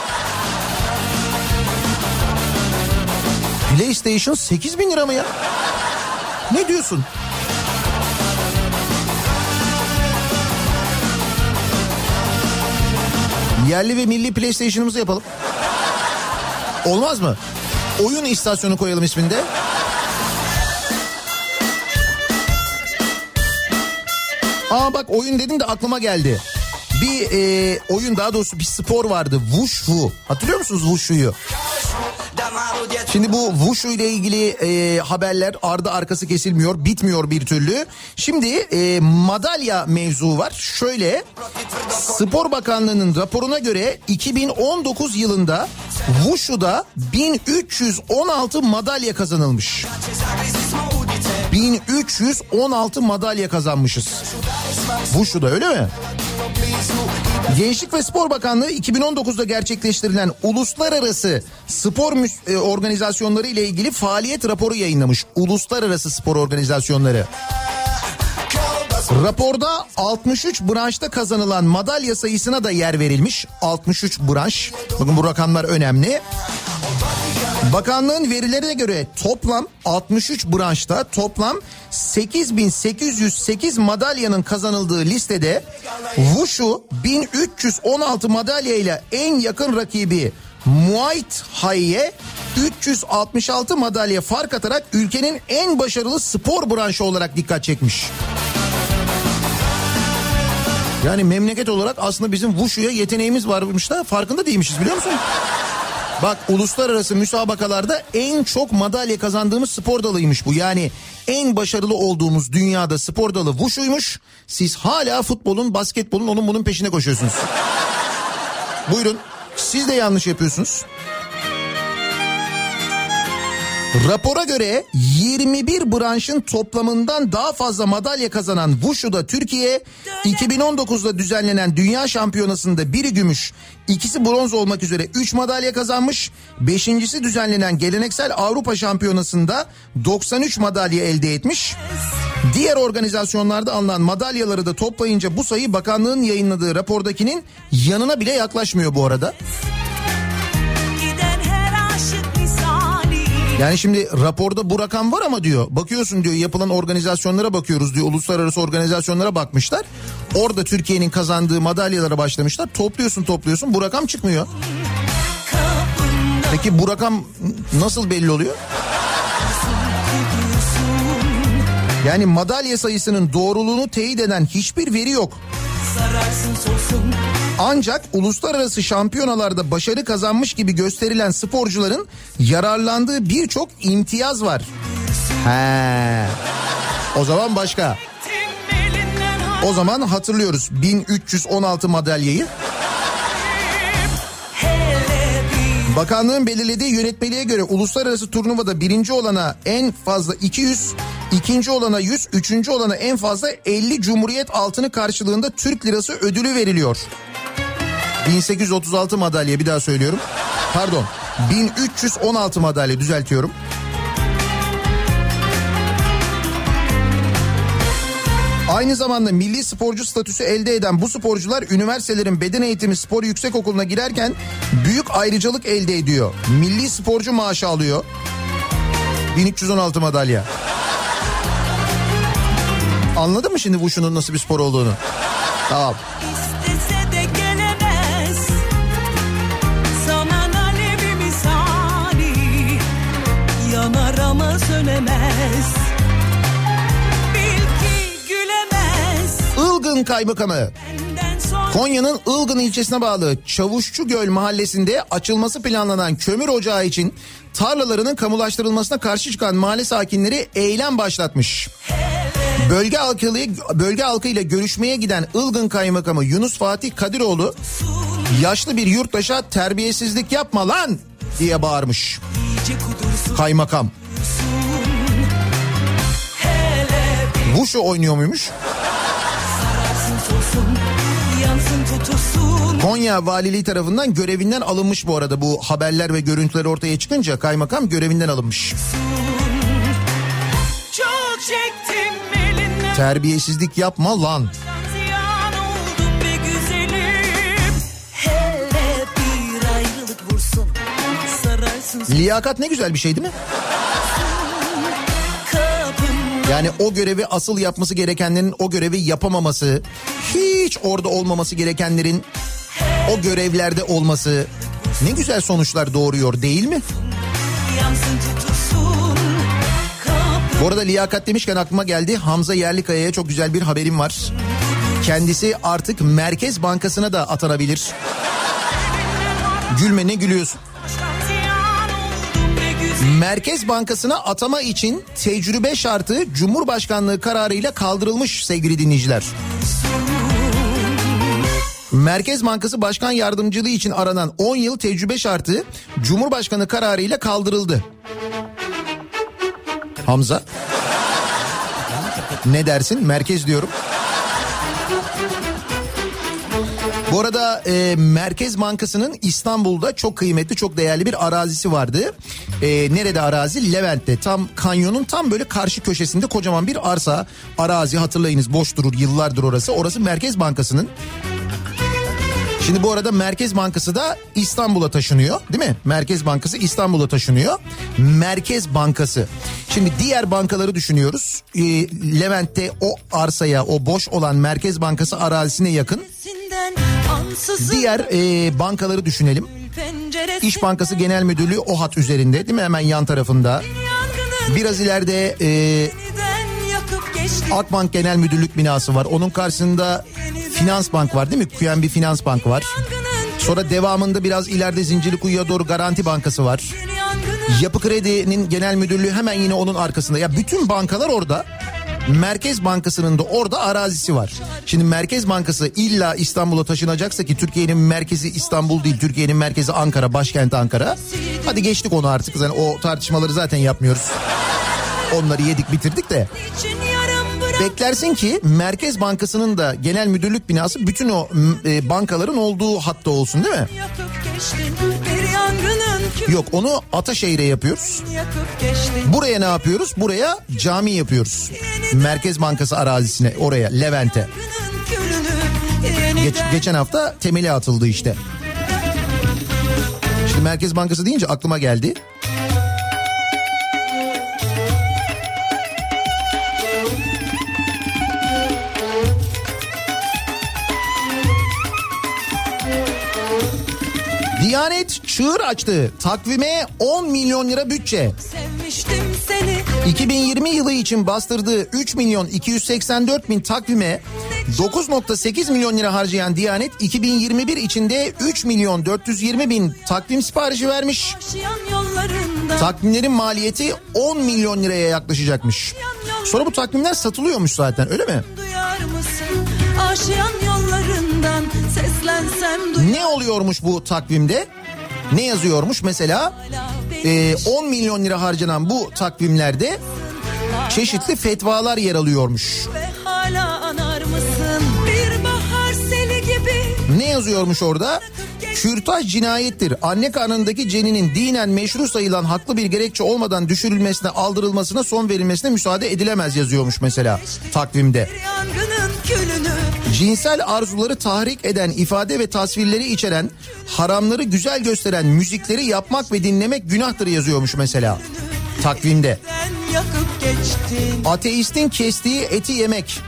PlayStation 8000 lira mı ya? Ne diyorsun? Yerli ve milli PlayStation'ımızı yapalım. Olmaz mı? Oyun istasyonu koyalım isminde. Aa bak oyun dedim de aklıma geldi. Bir e, oyun daha doğrusu bir spor vardı. Wushu. Hatırlıyor musunuz Wushu'yu? Şimdi bu Wushu ile ilgili e, haberler ardı arkası kesilmiyor, bitmiyor bir türlü. Şimdi e, madalya mevzu var. Şöyle Spor Bakanlığı'nın raporuna göre 2019 yılında Wushu'da 1316 madalya kazanılmış. Zagrizi smo udice 1316 madalya kazanmışız. Wushu'da öyle mi? Gençlik ve Spor Bakanlığı 2019'da gerçekleştirilen uluslararası spor e, organizasyonları ile ilgili faaliyet raporu yayınlamış. Uluslararası spor organizasyonları. Raporda 63 branşta kazanılan madalya sayısına da yer verilmiş. 63 branş. Bakın bu rakamlar önemli. Bakanlığın verilerine göre toplam 63 branşta toplam 8808 madalyanın kazanıldığı listede Wushu 1316 madalya ile en yakın rakibi Muay Thai'ye 366 madalya fark atarak ülkenin en başarılı spor branşı olarak dikkat çekmiş. Yani memleket olarak aslında bizim Wushu'ya yeteneğimiz varmış da farkında değilmişiz biliyor musun? Bak uluslararası müsabakalarda en çok madalya kazandığımız spor dalıymış bu. Yani en başarılı olduğumuz dünyada spor dalı Wushu'ymuş. Siz hala futbolun, basketbolun onun bunun peşine koşuyorsunuz. Buyurun. Siz de yanlış yapıyorsunuz. Rapora göre 21 branşın toplamından daha fazla madalya kazanan Wushu'da Türkiye 2019'da düzenlenen dünya şampiyonasında biri gümüş, ikisi bronz olmak üzere 3 madalya kazanmış. Beşincisi düzenlenen geleneksel Avrupa şampiyonasında 93 madalya elde etmiş. Diğer organizasyonlarda alınan madalyaları da toplayınca bu sayı bakanlığın yayınladığı rapordakinin yanına bile yaklaşmıyor bu arada. Yani şimdi raporda bu rakam var ama diyor bakıyorsun diyor yapılan organizasyonlara bakıyoruz diyor uluslararası organizasyonlara bakmışlar. Orada Türkiye'nin kazandığı madalyalara başlamışlar topluyorsun topluyorsun bu rakam çıkmıyor. Peki bu rakam nasıl belli oluyor? Yani madalya sayısının doğruluğunu teyit eden hiçbir veri yok. Ancak uluslararası şampiyonalarda başarı kazanmış gibi gösterilen sporcuların yararlandığı birçok imtiyaz var. He. O zaman başka. O zaman hatırlıyoruz 1316 madalyayı. Bakanlığın belirlediği yönetmeliğe göre uluslararası turnuvada birinci olana en fazla 200, ikinci olana 100, üçüncü olana en fazla 50 Cumhuriyet altını karşılığında Türk lirası ödülü veriliyor. 1836 madalya bir daha söylüyorum. Pardon 1316 madalya düzeltiyorum. Aynı zamanda milli sporcu statüsü elde eden bu sporcular üniversitelerin beden eğitimi spor yüksek okuluna girerken büyük ayrıcalık elde ediyor. Milli sporcu maaşı alıyor. 1316 madalya. Anladın mı şimdi bu şunun nasıl bir spor olduğunu? Tamam. gelemez misali Yanar ama sönemez Ilgın Kaymakamı Konya'nın Ilgın ilçesine bağlı Çavuşçugöl mahallesinde açılması planlanan kömür ocağı için tarlalarının kamulaştırılmasına karşı çıkan mahalle sakinleri eylem başlatmış. Bölge halkıyla, bölge halkıyla görüşmeye giden Ilgın Kaymakamı Yunus Fatih Kadiroğlu yaşlı bir yurttaşa terbiyesizlik yapma lan diye bağırmış kaymakam. Wushu oynuyor muymuş? Konya Valiliği tarafından görevinden alınmış bu arada bu haberler ve görüntüler ortaya çıkınca kaymakam görevinden alınmış. Çok Terbiyesizlik yapma lan. Liyakat ne güzel bir şey değil mi? Yani o görevi asıl yapması gerekenlerin o görevi yapamaması, hiç orada olmaması gerekenlerin o görevlerde olması ne güzel sonuçlar doğuruyor değil mi? Yansın Kapım Bu arada liyakat demişken aklıma geldi Hamza Yerlikaya'ya çok güzel bir haberim var. Kendisi artık Merkez Bankası'na da atanabilir. Gülme ne gülüyorsun? Merkez Bankası'na atama için tecrübe şartı Cumhurbaşkanlığı kararıyla kaldırılmış sevgili dinleyiciler. Merkez Bankası Başkan Yardımcılığı için aranan 10 yıl tecrübe şartı Cumhurbaşkanı kararıyla kaldırıldı. Hamza. Ne dersin? Merkez diyorum. Bu arada e, Merkez Bankası'nın İstanbul'da çok kıymetli, çok değerli bir arazisi vardı. E, nerede arazi? Levent'te. Tam kanyonun tam böyle karşı köşesinde kocaman bir arsa. Arazi hatırlayınız boş durur yıllardır orası. Orası Merkez Bankası'nın. Şimdi bu arada Merkez Bankası da İstanbul'a taşınıyor değil mi? Merkez Bankası İstanbul'a taşınıyor. Merkez Bankası. Şimdi diğer bankaları düşünüyoruz. Ee, Levent'te o arsaya o boş olan Merkez Bankası arazisine yakın diğer e, bankaları düşünelim. İş Bankası Genel Müdürlüğü o hat üzerinde değil mi? Hemen yan tarafında. Biraz ileride e, Akbank Genel Müdürlük binası var. Onun karşısında Finans Bank var değil mi? QNB Finans Bank var. Sonra devamında biraz ileride Zincirlikuyu'ya doğru Garanti Bankası var. Yapı Kredi'nin genel müdürlüğü hemen yine onun arkasında. Ya bütün bankalar orada. Merkez Bankası'nın da orada arazisi var. Şimdi Merkez Bankası illa İstanbul'a taşınacaksa ki Türkiye'nin merkezi İstanbul değil, Türkiye'nin merkezi Ankara, başkent Ankara. Hadi geçtik onu artık. Yani o tartışmaları zaten yapmıyoruz. Onları yedik bitirdik de. Beklersin ki Merkez Bankası'nın da genel müdürlük binası bütün o e, bankaların olduğu hatta olsun değil mi? Yok onu Ataşehir'e yapıyoruz. Buraya ne yapıyoruz? Buraya cami yapıyoruz. Merkez Bankası arazisine oraya Levent'e. Geç, geçen hafta temeli atıldı işte. Şimdi Merkez Bankası deyince aklıma geldi. Diyanet çığır açtı. Takvime 10 milyon lira bütçe. sevmiştim seni 2020 yılı için bastırdığı 3 milyon 284 bin takvime 9.8 milyon lira harcayan Diyanet 2021 içinde 3 milyon 420 bin takvim siparişi vermiş. Takvimlerin maliyeti 10 milyon liraya yaklaşacakmış. Sonra bu takvimler satılıyormuş zaten öyle mi? Duyar mısın Ne oluyormuş bu takvimde? Ne yazıyormuş mesela? e, 10 milyon lira harcanan bu takvimlerde çeşitli fetvalar yer alıyormuş. Ne yazıyormuş orada? Kürtaj cinayettir. Anne karnındaki ceninin dinen meşru sayılan haklı bir gerekçe olmadan düşürülmesine, aldırılmasına, son verilmesine müsaade edilemez yazıyormuş mesela takvimde. Külünü Cinsel arzuları tahrik eden ifade ve tasvirleri içeren, haramları güzel gösteren müzikleri yapmak ve dinlemek günahtır yazıyormuş mesela takvimde. Ateistin kestiği eti yemek,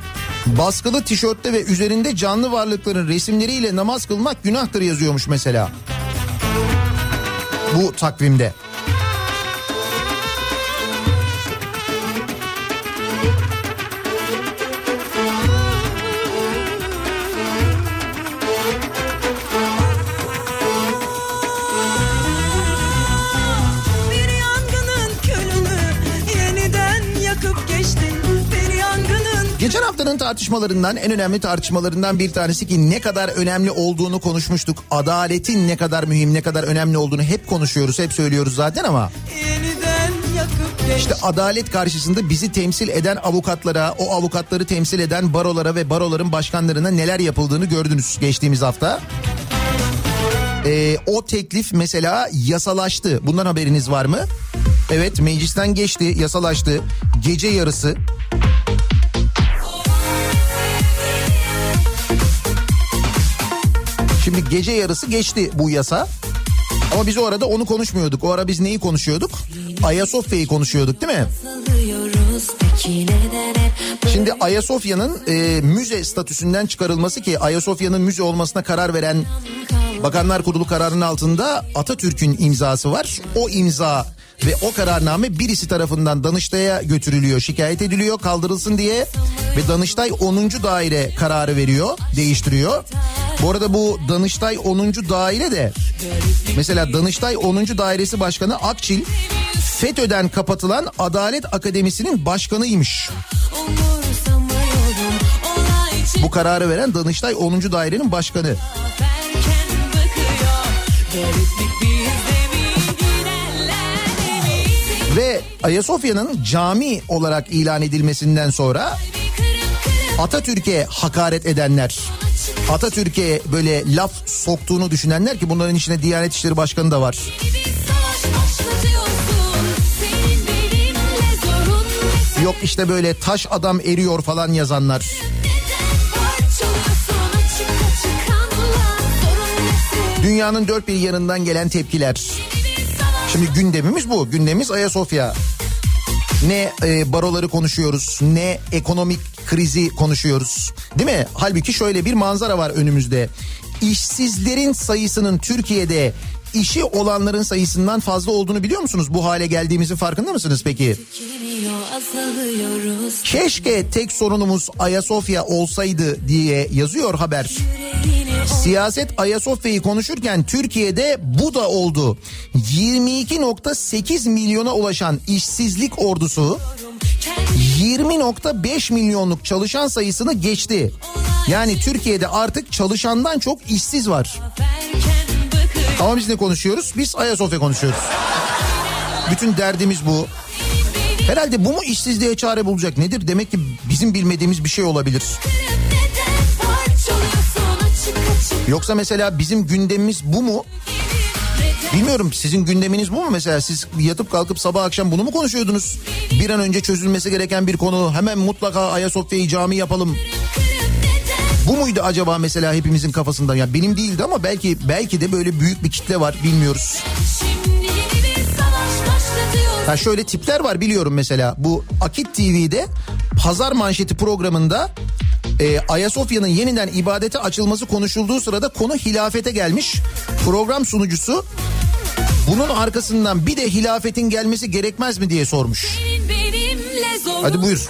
baskılı tişörtte ve üzerinde canlı varlıkların resimleriyle namaz kılmak günahtır yazıyormuş mesela. Bu takvimde. Haftanın tartışmalarından en önemli tartışmalarından bir tanesi ki ne kadar önemli olduğunu konuşmuştuk. Adaletin ne kadar mühim, ne kadar önemli olduğunu hep konuşuyoruz, hep söylüyoruz zaten ama işte adalet karşısında bizi temsil eden avukatlara, o avukatları temsil eden barolara ve baroların başkanlarına neler yapıldığını gördünüz geçtiğimiz hafta. Ee, o teklif mesela yasalaştı. Bundan haberiniz var mı? Evet meclisten geçti, yasalaştı. Gece yarısı Şimdi gece yarısı geçti bu yasa. Ama biz o arada onu konuşmuyorduk. O ara biz neyi konuşuyorduk? Ayasofya'yı konuşuyorduk değil mi? Şimdi Ayasofya'nın e, müze statüsünden çıkarılması ki Ayasofya'nın müze olmasına karar veren Bakanlar Kurulu kararının altında Atatürk'ün imzası var. O imza ve o kararname birisi tarafından Danıştay'a götürülüyor, şikayet ediliyor, kaldırılsın diye ve Danıştay 10. daire kararı veriyor, değiştiriyor. Bu arada bu Danıştay 10. daire de mesela Danıştay 10. dairesi başkanı Akçil FETÖ'den kapatılan Adalet Akademisi'nin başkanıymış. Bu kararı veren Danıştay 10. dairenin başkanı. Ve Ayasofya'nın cami olarak ilan edilmesinden sonra Atatürk'e hakaret edenler, Atatürk'e böyle laf soktuğunu düşünenler ki bunların içinde Diyanet İşleri Başkanı da var. Yok işte böyle taş adam eriyor falan yazanlar. Dünyanın dört bir yanından gelen tepkiler. Şimdi gündemimiz bu. Gündemimiz Ayasofya. Ne e, baroları konuşuyoruz, ne ekonomik krizi konuşuyoruz. Değil mi? Halbuki şöyle bir manzara var önümüzde. İşsizlerin sayısının Türkiye'de işi olanların sayısından fazla olduğunu biliyor musunuz? Bu hale geldiğimizin farkında mısınız peki? Keşke tek sorunumuz Ayasofya olsaydı diye yazıyor haber. Siyaset Ayasofya'yı konuşurken Türkiye'de bu da oldu. 22.8 milyona ulaşan işsizlik ordusu 20.5 milyonluk çalışan sayısını geçti. Yani Türkiye'de artık çalışandan çok işsiz var. Ama biz ne konuşuyoruz? Biz Ayasofya konuşuyoruz. Bütün derdimiz bu. Herhalde bu mu işsizliğe çare bulacak nedir? Demek ki bizim bilmediğimiz bir şey olabilir. Yoksa mesela bizim gündemimiz bu mu? Bilmiyorum sizin gündeminiz bu mu mesela? Siz yatıp kalkıp sabah akşam bunu mu konuşuyordunuz? Bir an önce çözülmesi gereken bir konu. Hemen mutlaka Ayasofya'yı cami yapalım. Bu muydu acaba mesela hepimizin kafasında? Ya benim değildi ama belki belki de böyle büyük bir kitle var bilmiyoruz. Ha şöyle tipler var biliyorum mesela. Bu Akit TV'de pazar manşeti programında e, Ayasofya'nın yeniden ibadete açılması konuşulduğu sırada konu hilafete gelmiş. Program sunucusu bunun arkasından bir de hilafetin gelmesi gerekmez mi diye sormuş. Hadi buyur.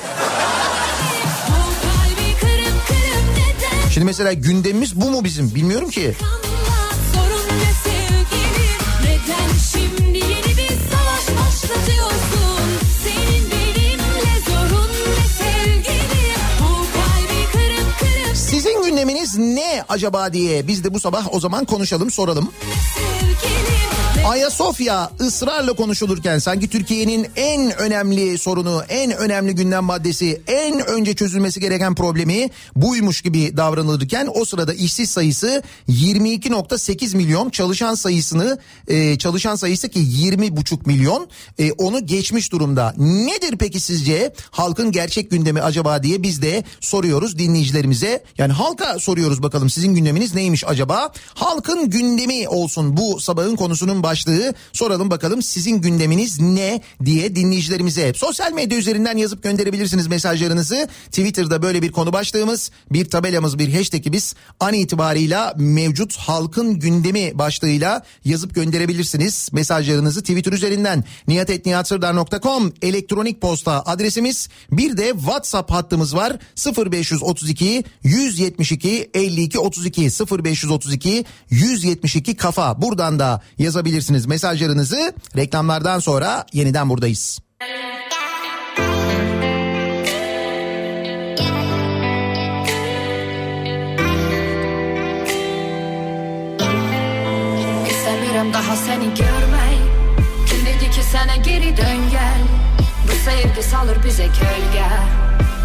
Şimdi mesela gündemimiz bu mu bizim bilmiyorum ki. Sizin gündeminiz ne acaba diye biz de bu sabah o zaman konuşalım soralım. Sevgilim. Ayasofya ısrarla konuşulurken sanki Türkiye'nin en önemli sorunu, en önemli gündem maddesi, en önce çözülmesi gereken problemi buymuş gibi davranılırken o sırada işsiz sayısı 22.8 milyon, çalışan sayısını e, çalışan sayısı ki 20,5 milyon e, onu geçmiş durumda. Nedir peki sizce halkın gerçek gündemi acaba diye biz de soruyoruz dinleyicilerimize. Yani halka soruyoruz bakalım sizin gündeminiz neymiş acaba? Halkın gündemi olsun bu sabahın konusunun başlığı. Soralım bakalım sizin gündeminiz ne diye dinleyicilerimize. Sosyal medya üzerinden yazıp gönderebilirsiniz mesajlarınızı. Twitter'da böyle bir konu başlığımız, bir tabelamız, bir hashtagimiz an itibarıyla mevcut halkın gündemi başlığıyla yazıp gönderebilirsiniz. Mesajlarınızı Twitter üzerinden niyatetniyatsırdar.com elektronik posta adresimiz. Bir de WhatsApp hattımız var 0532 172 52 32 0532 172 kafa. Buradan da yazabilirsiniz mesajlarınızı. Reklamlardan sonra yeniden buradayız. Daha seni görmeyi Kim dedi ki sana geri dön gel. Bu sevgi salır bize gölge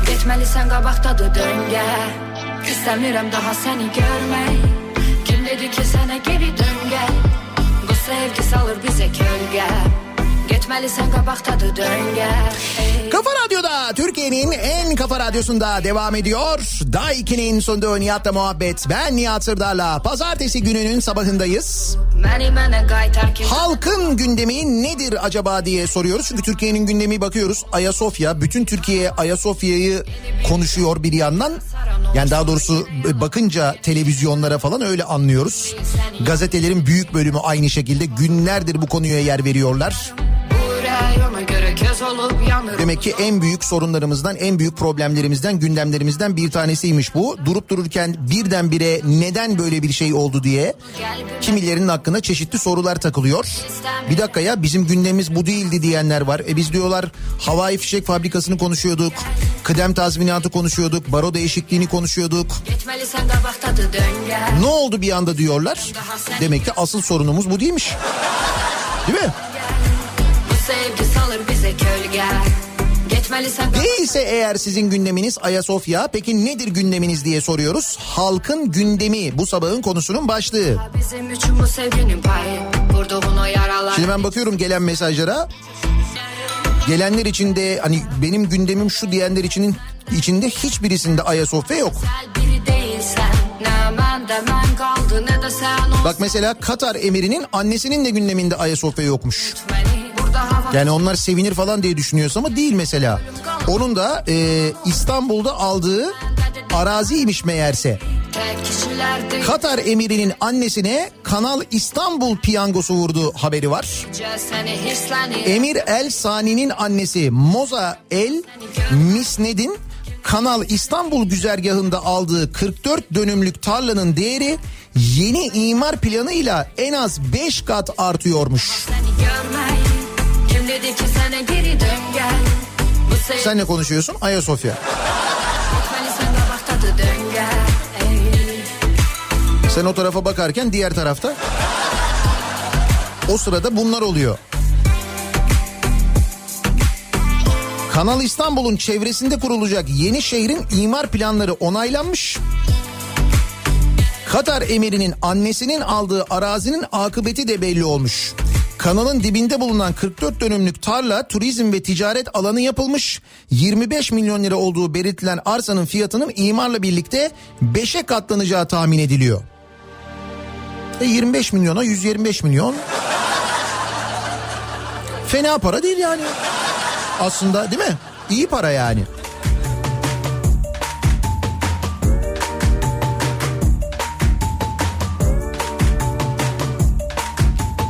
Geçmelisən qabaqdadır döngə İstemiyorum daha seni görmeyi Kim dedi ki sana geri dön Bu sevgi salır bize qabaqdadır döngə Ey. Kafa Radyo'da Türkiye'nin en kafa radyosunda devam ediyor. Daiki'nin sunduğu Nihat'la muhabbet. Ben Nihat Sırdar'la pazartesi gününün sabahındayız. Halkın gündemi nedir acaba diye soruyoruz. Çünkü Türkiye'nin gündemi bakıyoruz. Ayasofya, bütün Türkiye Ayasofya'yı konuşuyor bir yandan. Yani daha doğrusu bakınca televizyonlara falan öyle anlıyoruz. Gazetelerin büyük bölümü aynı şekilde günlerdir bu konuya yer veriyorlar. Demek ki en büyük sorunlarımızdan, en büyük problemlerimizden, gündemlerimizden bir tanesiymiş bu. Durup dururken birdenbire neden böyle bir şey oldu diye kimilerinin hakkında çeşitli sorular takılıyor. Bir dakika ya bizim gündemimiz bu değildi diyenler var. E biz diyorlar havai fişek fabrikasını konuşuyorduk. Kıdem tazminatı konuşuyorduk. Baro değişikliğini konuşuyorduk. Ne oldu bir anda diyorlar. Demek ki asıl sorunumuz bu değilmiş. Değil mi? Sevgi salır bize Geçmelisən Değilse eğer sizin gündeminiz Ayasofya peki nedir gündeminiz diye soruyoruz. Halkın gündemi bu sabahın konusunun başlığı. Şimdi ben bakıyorum gelen mesajlara. Gelenler içinde hani benim gündemim şu diyenler içinin içinde hiçbirisinde Ayasofya yok. Bak mesela Katar emirinin annesinin de gündeminde Ayasofya yokmuş. Hava Yani onlar sevinir falan diye düşünüyorsa ama değil mesela. Onun da e, İstanbul'da aldığı araziymiş meğerse. Katar emirinin annesine Kanal İstanbul piyangosu vurdu haberi var. Emir El Sani'nin annesi Moza El Misned'in Kanal İstanbul güzergahında aldığı 44 dönümlük tarlanın değeri yeni imar planıyla en az 5 kat artıyormuş. Seni dedi ki sana geri dön gel Bu Sen ne konuşuyorsun? Ayasofya. Sen o tarafa bakarken diğer tarafta o sırada bunlar oluyor. Kanal İstanbul'un çevresinde kurulacak yeni şehrin imar planları onaylanmış. Katar emirinin annesinin aldığı arazinin akıbeti de belli olmuş. Kanalın dibinde bulunan 44 dönümlük tarla turizm ve ticaret alanı yapılmış. 25 milyon lira olduğu belirtilen arsanın fiyatının imarla birlikte 5'e katlanacağı tahmin ediliyor. E 25 milyona 125 milyon. Fena para değil yani. Aslında değil mi? İyi para yani.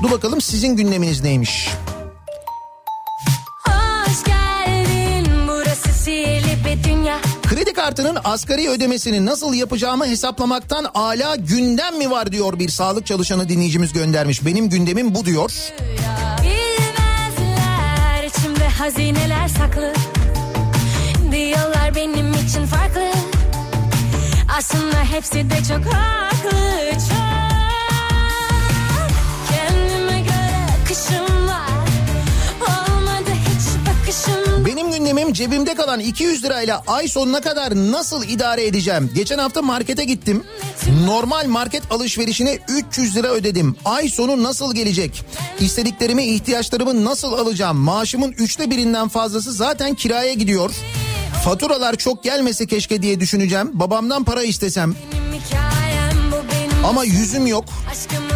Dur bakalım sizin gündeminiz neymiş? Hoş geldin burası sihirli bir dünya Kredi kartının asgari ödemesini nasıl yapacağımı hesaplamaktan ala gündem mi var diyor bir sağlık çalışanı dinleyicimiz göndermiş. Benim gündemim bu diyor. Bilmezler içimde hazineler saklı Diyorlar benim için farklı Aslında hepsi de çok haklı çok Benim cebimde kalan 200 lirayla ay sonuna kadar nasıl idare edeceğim? Geçen hafta markete gittim. Normal market alışverişine 300 lira ödedim. Ay sonu nasıl gelecek? İstediklerimi, ihtiyaçlarımı nasıl alacağım? Maaşımın üçte birinden fazlası zaten kiraya gidiyor. Faturalar çok gelmese keşke diye düşüneceğim. Babamdan para istesem ama yüzüm yok. Peşindeyim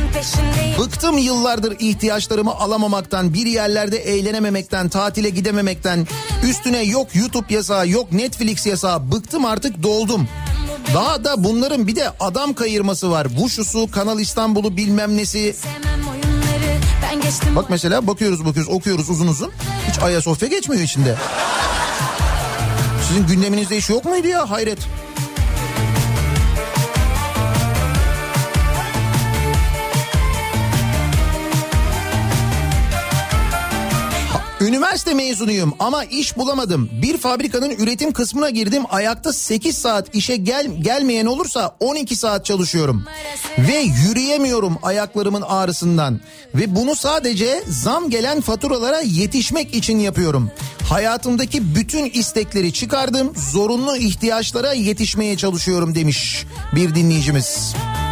Bıktım yıllardır ihtiyaçlarımı alamamaktan, bir yerlerde eğlenememekten, tatile gidememekten. Üstüne yok YouTube yasağı, yok Netflix yasağı. Bıktım artık doldum. Daha da bunların bir de adam kayırması var. Wuşusu, Kanal İstanbul'u bilmem nesi. Bak mesela bakıyoruz bakıyoruz okuyoruz uzun uzun. Hiç Ayasofya geçmiyor içinde. Sizin gündeminizde iş yok muydu ya hayret. Üniversite mezunuyum ama iş bulamadım. Bir fabrikanın üretim kısmına girdim. Ayakta 8 saat işe gel gelmeyen olursa 12 saat çalışıyorum. Ve yürüyemiyorum ayaklarımın ağrısından. Ve bunu sadece zam gelen faturalara yetişmek için yapıyorum. Hayatımdaki bütün istekleri çıkardım. Zorunlu ihtiyaçlara yetişmeye çalışıyorum demiş bir dinleyicimiz. Kendime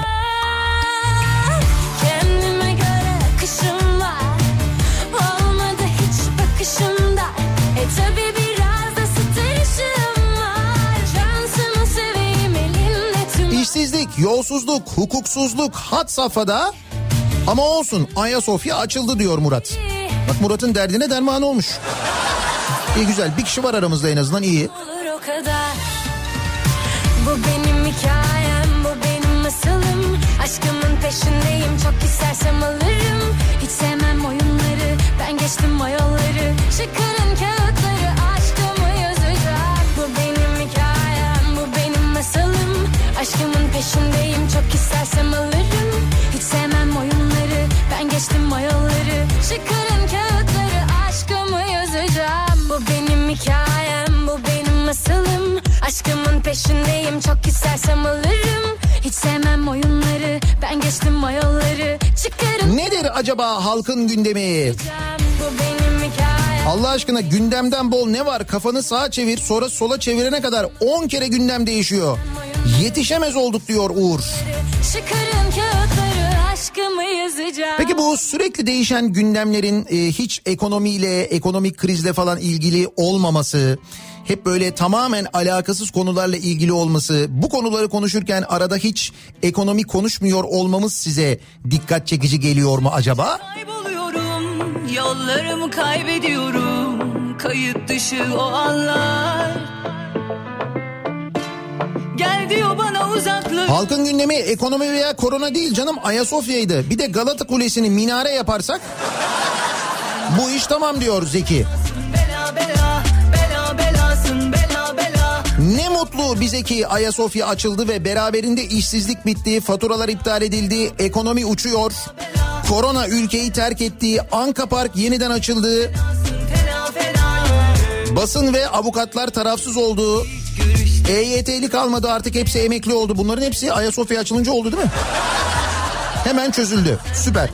İşsizlik, yolsuzluk, hukuksuzluk had safhada ama olsun Ayasofya açıldı diyor Murat. Bak Murat'ın derdine derman olmuş. İyi güzel bir kişi var aramızda en azından iyi. Bu benim hikayem bu benim masalım Aşkımın peşindeyim çok istersem alırım Hiç sevmem oyunları ben geçtim o yolları Aşkımın peşindeyim çok istersem alırım. Hiç sevmem oyunları ben geçtim o yolları Çıkarın kağıtları aşkımı yazacağım. Bu benim hikayem bu benim masalım Aşkımın peşindeyim çok istersem alırım. Hiç sevmem oyunları ben geçtim o yolları Çıkarın Nedir acaba halkın gündemi? bu benim hikayem Allah aşkına gündemden bol ne var? Kafanı sağa çevir sonra sola çevirene kadar 10 kere gündem değişiyor. Yetişemez olduk diyor Uğur. Çıkarın kağıtları aşkımı yazacağım Peki bu sürekli değişen gündemlerin e, hiç ekonomiyle, ekonomik krizle falan ilgili olmaması, hep böyle tamamen alakasız konularla ilgili olması, bu konuları konuşurken arada hiç ekonomi konuşmuyor olmamız size dikkat çekici geliyor mu acaba? Kayboluyorum, yollarımı kaybediyorum. Kayıt dışı o anlar. Gel diyor bana uzaklık. Halkın gündemi ekonomi veya korona değil canım Ayasofya'ydı. Bir de Galata Kulesi'ni minare yaparsak bu iş tamam diyor Zeki. Bela bela, bela belasın bela bela. Ne mutlu bize ki Ayasofya açıldı ve beraberinde işsizlik bitti, faturalar iptal edildi, ekonomi uçuyor. Korona ülkeyi terk etti, Anka Park yeniden açıldı. Basın ve avukatlar tarafsız oldu. EYT'li kalmadı artık hepsi emekli oldu. Bunların hepsi Ayasofya açılınca oldu değil mi? Hemen çözüldü. Süper.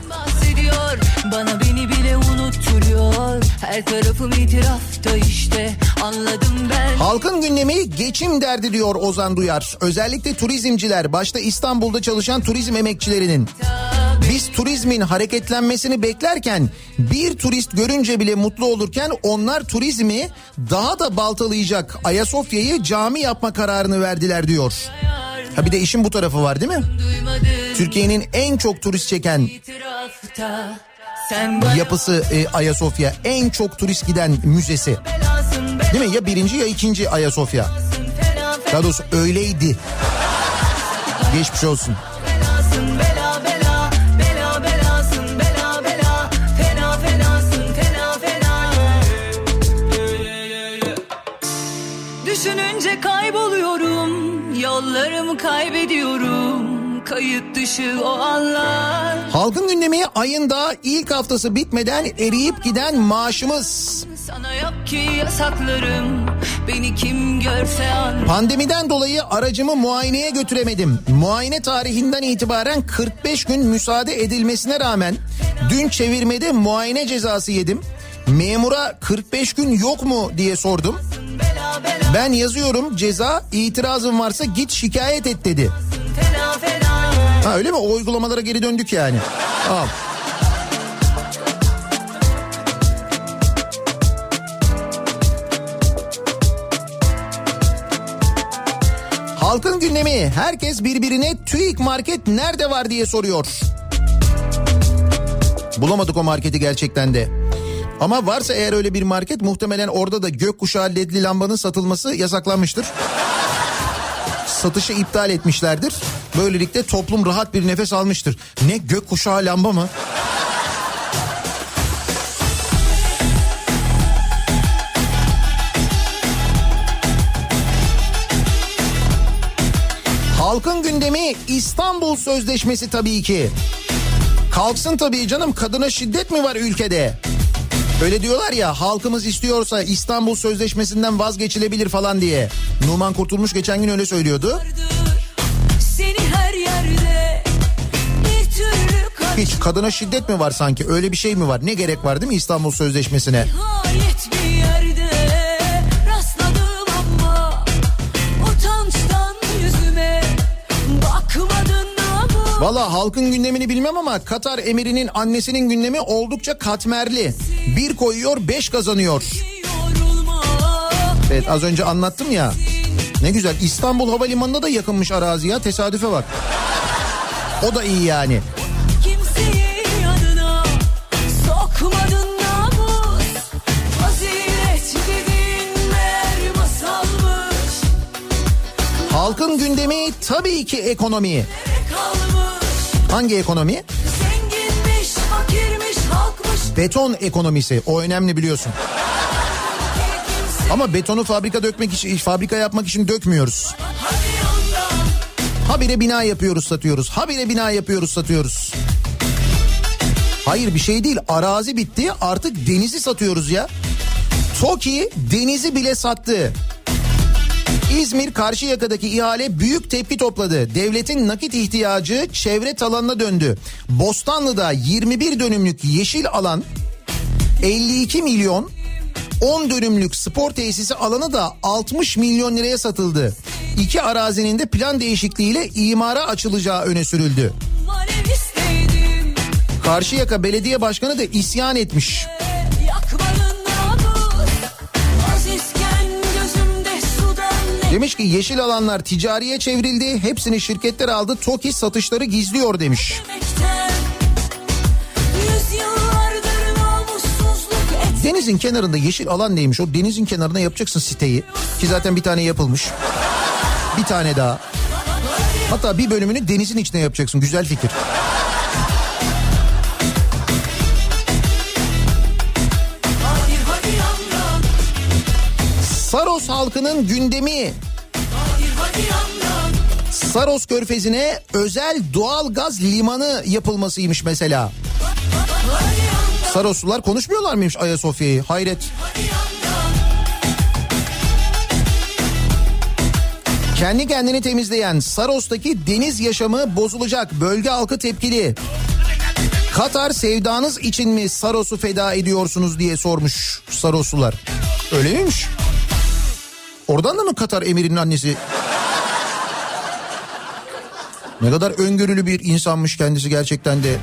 Bana beni bile unutturuyor Her tarafım itirafta işte Anladım ben Halkın gündemi geçim derdi diyor Ozan Duyar. Özellikle turizmciler başta İstanbul'da çalışan turizm emekçilerinin. Biz turizmin hareketlenmesini beklerken bir turist görünce bile mutlu olurken onlar turizmi daha da baltalayacak Ayasofya'yı cami yapma kararını verdiler diyor. Ha bir de işin bu tarafı var değil mi? Türkiye'nin en çok turist çeken yapısı e, Ayasofya. En çok turist giden müzesi. Değil mi? Ya birinci ya ikinci Ayasofya. Daha doğrusu öyleydi. Geçmiş olsun. Kaybediyorum Kayıt dışı o anlar Halkın gündemi ayın daha ilk haftası bitmeden eriyip giden maaşımız. Sana yok ki yasaklarım beni kim görse an. Pandemiden dolayı aracımı muayeneye götüremedim. Muayene tarihinden itibaren 45 gün müsaade edilmesine rağmen dün çevirmede muayene cezası yedim. Memura 45 gün yok mu diye sordum. Ben yazıyorum ceza itirazın varsa git şikayet et dedi. Ha öyle mi? O uygulamalara geri döndük yani. Tamam. Halkın gündemi herkes birbirine TÜİK market nerede var diye soruyor. Bulamadık o marketi gerçekten de. Ama varsa eğer öyle bir market muhtemelen orada da gökkuşağı ledli lambanın satılması yasaklanmıştır satışı iptal etmişlerdir. Böylelikle toplum rahat bir nefes almıştır. Ne gökkuşağı lamba mı? Halkın gündemi İstanbul Sözleşmesi tabii ki. Kalksın tabii canım kadına şiddet mi var ülkede? Öyle diyorlar ya halkımız istiyorsa İstanbul Sözleşmesi'nden vazgeçilebilir falan diye. Numan Kurtulmuş geçen gün öyle söylüyordu. Hiç kadına şiddet mi var sanki öyle bir şey mi var? Ne gerek var değil mi İstanbul Sözleşmesi'ne? Nihayet Valla halkın gündemini bilmem ama Katar emirinin annesinin gündemi oldukça katmerli. Bir koyuyor beş kazanıyor. Evet az önce anlattım ya. Ne güzel İstanbul Havalimanı'na da yakınmış arazi ya tesadüfe bak. O da iyi yani. yanına namus Halkın gündemi tabii ki ekonomi. Hangi ekonomi? zenginmiş fakirmiş halkmış Beton ekonomisi. O önemli biliyorsun. Ama betonu fabrika dökmek için, fabrika yapmak için dökmüyoruz. Habire bina yapıyoruz satıyoruz. Habire bina yapıyoruz satıyoruz. Hayır bir şey değil. Arazi bitti. Artık denizi satıyoruz ya. TOKİ denizi bile sattı. İzmir Karşıyaka'daki ihale büyük tepki topladı. Devletin nakit ihtiyacı çevre talanına döndü. Bostanlı'da 21 dönümlük yeşil alan 52 milyon 10 dönümlük spor tesisi alanı da 60 milyon liraya satıldı. İki arazinin de plan değişikliğiyle imara açılacağı öne sürüldü. Karşıyaka Belediye Başkanı da isyan etmiş. yakmadın Demiş ki yeşil alanlar ticariye çevrildi. Hepsini şirketler aldı. TOKİ satışları gizliyor demiş. Denizin kenarında yeşil alan neymiş? O denizin kenarına yapacaksın siteyi. Ki zaten bir tane yapılmış. Bir tane daha. Hatta bir bölümünü denizin içine yapacaksın. Güzel fikir. Saros halkının gündemi. Saros körfezine özel doğal gaz limanı yapılmasıymış mesela. Saroslular konuşmuyorlar mıymış Ayasofya'yı? Hayret. Kendi kendini temizleyen Saros'taki deniz yaşamı bozulacak. Bölge halkı tepkili. Katar sevdanız için mi Saros'u feda ediyorsunuz diye sormuş Saroslular. Öyle miymiş? Oradan da mı Katar emirinin annesi? Ne kadar öngörülü bir insanmış kendisi gerçekten de.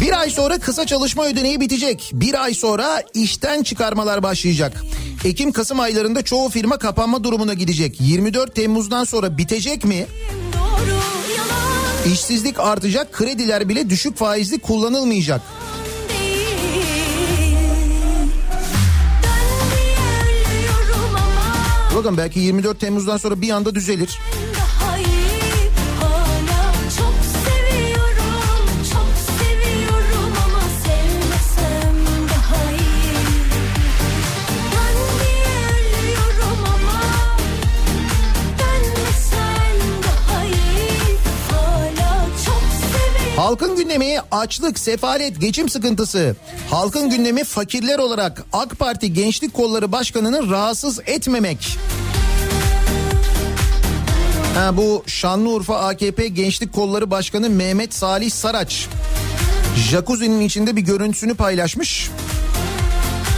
Bir ay sonra kısa çalışma ödeneği bitecek. Bir ay sonra işten çıkarmalar başlayacak. Ekim-Kasım aylarında çoğu firma kapanma durumuna gidecek. 24 Temmuz'dan sonra bitecek mi? doğru İşsizlik artacak, krediler bile düşük faizli kullanılmayacak. Bakın belki 24 Temmuz'dan sonra bir anda düzelir. Gündemi açlık, sefalet, geçim sıkıntısı. Halkın gündemi fakirler olarak AK Parti Gençlik Kolları Başkanı'nı rahatsız etmemek. Ha, bu Şanlıurfa AKP Gençlik Kolları Başkanı Mehmet Salih Saraç. Jacuzzi'nin içinde bir görüntüsünü paylaşmış.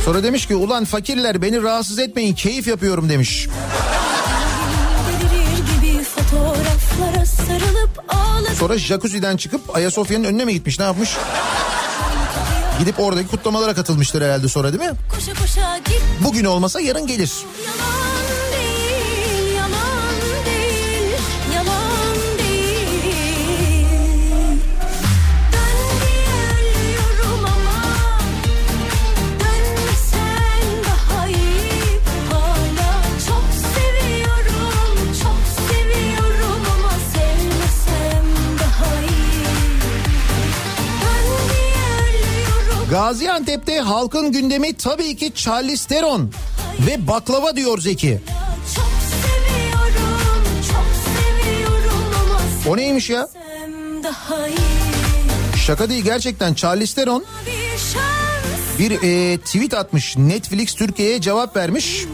Sonra demiş ki ulan fakirler beni rahatsız etmeyin keyif yapıyorum demiş. Sonra jacuzzi'den çıkıp Ayasofya'nın önüne mi gitmiş ne yapmış? Gidip oradaki kutlamalara katılmıştır herhalde sonra değil mi? Bugün olmasa yarın gelir. Yalan Gaziantep'te halkın gündemi tabii ki Charlize Theron ve baklava diyor Zeki. Çok seviyorum, çok seviyorum O neymiş ya? Şaka değil gerçekten Charlize Theron Bir e, tweet atmış. Netflix Türkiye'ye cevap vermiş.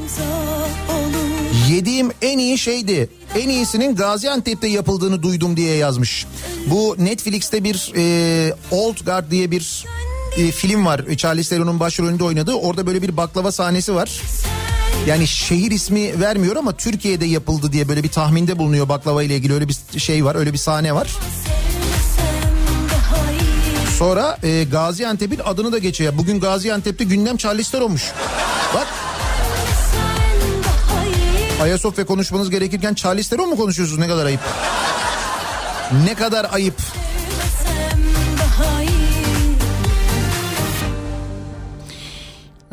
Yediğim en iyi şeydi. En iyisinin Gaziantep'te yapıldığını duydum diye yazmış. Bu Netflix'te bir e, Old Guard diye bir e, film var. Charlize Theron'un başrolünde oynadığı. Orada böyle bir baklava sahnesi var. Yani şehir ismi vermiyor ama Türkiye'de yapıldı diye böyle bir tahminde bulunuyor baklava ile ilgili öyle bir şey var. Öyle bir sahne var. Sonra e, Gaziantep'in adını da geçiyor. Bugün Gaziantep'te gündem Charlize Theron'muş. Bak. Ayasofya konuşmanız gerekirken Charlize Theron mu konuşuyorsunuz? Ne kadar ayıp. Ne kadar ayıp.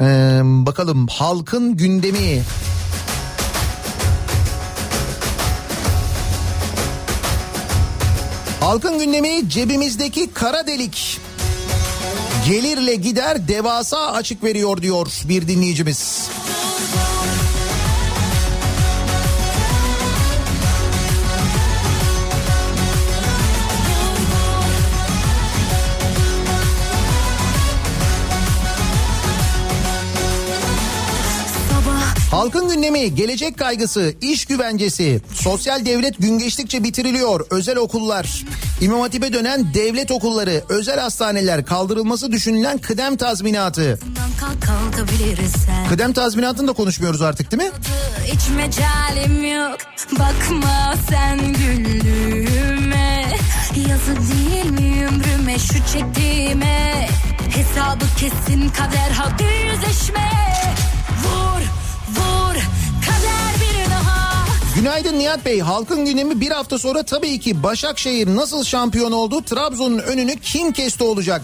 Ee, bakalım halkın gündemi. Halkın gündemi cebimizdeki kara delik. Gelirle gider devasa açık veriyor diyor bir dinleyicimiz. Halkın gündemi, gelecek kaygısı, iş güvencesi, sosyal devlet gün geçtikçe bitiriliyor, özel okullar, İmam Hatip'e dönen devlet okulları, özel hastaneler, kaldırılması düşünülen kıdem tazminatı. Kıdem tazminatını da konuşmuyoruz artık değil mi? Hiç yok. Bakma sen güllüğüme Yazı değil mi ömrüme şu çektiğime? Hesabı kesin kader hadi yüzleşme. Vur Günaydın Nihat Bey. Halkın gündemi bir hafta sonra tabii ki Başakşehir nasıl şampiyon oldu? Trabzon'un önünü kim kesti olacak?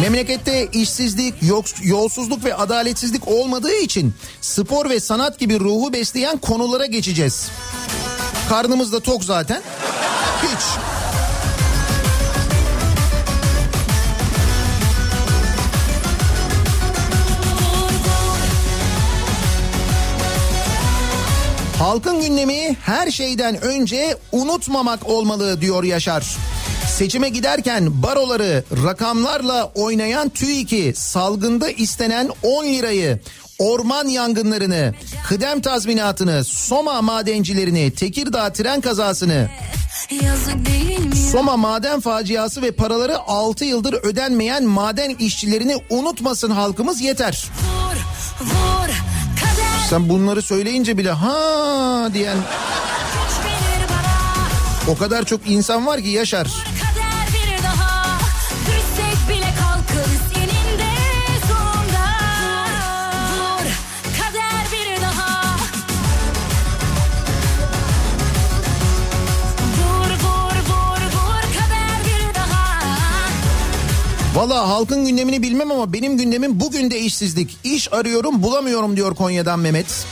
Memlekette işsizlik, yolsuzluk ve adaletsizlik olmadığı için spor ve sanat gibi ruhu besleyen konulara geçeceğiz. Karnımız da tok zaten. Hiç. Halkın gündemi her şeyden önce unutmamak olmalı diyor Yaşar. Seçime giderken baroları rakamlarla oynayan TÜİK'i salgında istenen 10 lirayı orman yangınlarını, kıdem tazminatını, Soma madencilerini, Tekirdağ tren kazasını, Soma maden faciası ve paraları 6 yıldır ödenmeyen maden işçilerini unutmasın halkımız yeter. Vur vur Sen bunları söyleyince bile ha diyen o kadar çok insan var ki Yaşar. Valla halkın gündemini bilmem ama benim gündemim bugün de işsizlik. İş arıyorum bulamıyorum diyor Konya'dan Mehmet.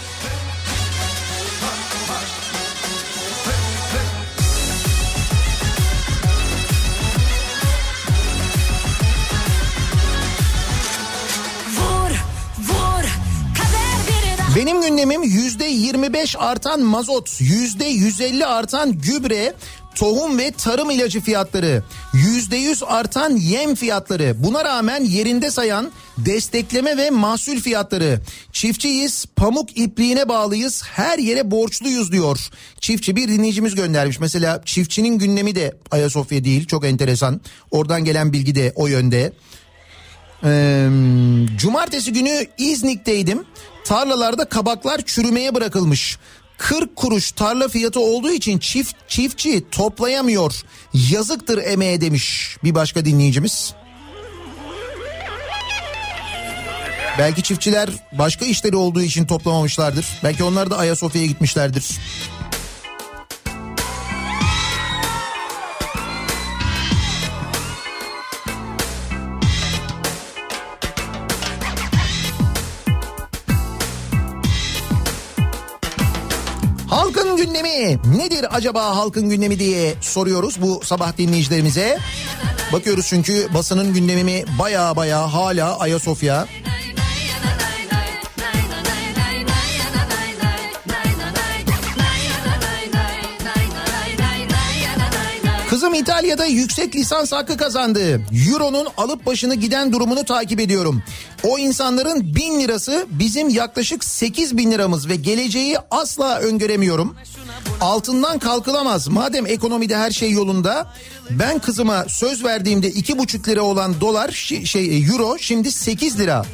Benim gündemim yüzde 25 artan mazot, yüzde 150 artan gübre, tohum ve tarım ilacı fiyatları, %100 artan yem fiyatları, buna rağmen yerinde sayan destekleme ve mahsul fiyatları. Çiftçiyiz, pamuk ipliğine bağlıyız, her yere borçluyuz diyor. Çiftçi bir dinleyicimiz göndermiş. Mesela çiftçinin gündemi de Ayasofya değil, çok enteresan. Oradan gelen bilgi de o yönde. Ee, cumartesi günü İznik'teydim. Tarlalarda kabaklar çürümeye bırakılmış. 40 kuruş tarla fiyatı olduğu için çift çiftçi toplayamıyor. Yazıktır emeğe demiş bir başka dinleyicimiz. Belki çiftçiler başka işleri olduğu için toplamamışlardır. Belki onlar da Ayasofya'ya gitmişlerdir. Gündemi nedir acaba halkın gündemi diye soruyoruz bu sabah dinleyicilerimize. Bakıyoruz çünkü basının gündemi baya baya hala Ayasofya. İtalya'da yüksek lisans hakkı kazandı. Euro'nun alıp başını giden durumunu takip ediyorum. O insanların bin lirası bizim yaklaşık sekiz bin liramız ve geleceği asla öngöremiyorum. Altından kalkılamaz. Madem ekonomide her şey yolunda ben kızıma söz verdiğimde iki buçuk lira olan dolar şey euro şimdi sekiz lira.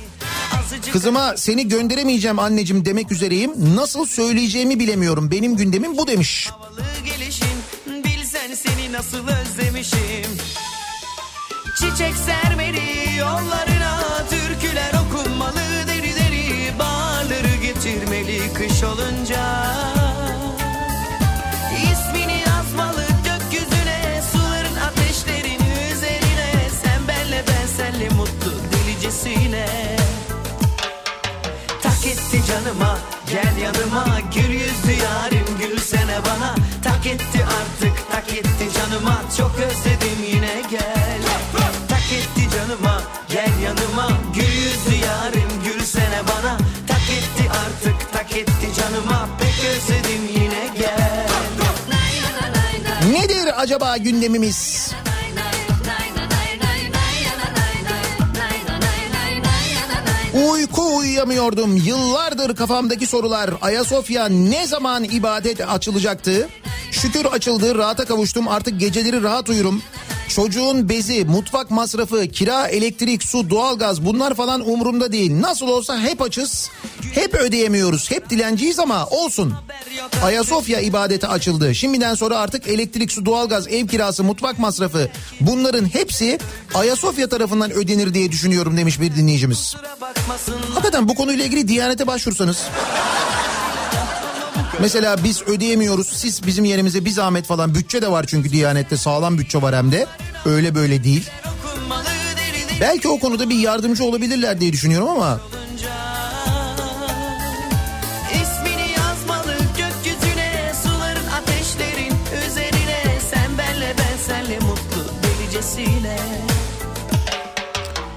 Kızıma seni gönderemeyeceğim anneciğim demek üzereyim. Nasıl söyleyeceğimi bilemiyorum. Benim gündemim bu demiş. gelişin bilsen seni nasıl özlemişim. Çiçek sermeli yollarına türküler okunmalı. Deri deri bağları getirmeli kış olunca. İsmini yazmalı gökyüzüne suların ateşlerin üzerine. Sen benle ben senle mutlu delicesine. Tak etti canıma gel yanıma. Gül yüzlü yarim gülsene bana. Tak etti artık tak etti canıma çok özledim yine gel Tak etti canıma gel yanıma gül yüzlü yarim gülsene bana Tak etti artık tak etti canıma pek özledim yine gel Nedir acaba gündemimiz? Uyku uyuyamıyordum. Yıllardır kafamdaki sorular. Ayasofya ne zaman ibadet açılacaktı? Şükür açıldı, rahata kavuştum. Artık geceleri rahat uyurum. Çocuğun bezi, mutfak masrafı, kira, elektrik, su, doğalgaz bunlar falan umurumda değil. Nasıl olsa hep açız. Hep ödeyemiyoruz. Hep dilenciyiz ama olsun. Ayasofya ibadeti açıldı. Şimdiden sonra artık elektrik, su, doğalgaz, ev kirası, mutfak masrafı bunların hepsi Ayasofya tarafından ödenir diye düşünüyorum demiş bir dinleyicimiz. Hakikaten bu konuyla ilgili Diyanet'e başvursanız. Mesela biz ödeyemiyoruz siz bizim yerimize bir zahmet falan bütçe de var çünkü Diyanet'te sağlam bütçe var hem de öyle böyle değil. Belki o konuda bir yardımcı olabilirler diye düşünüyorum ama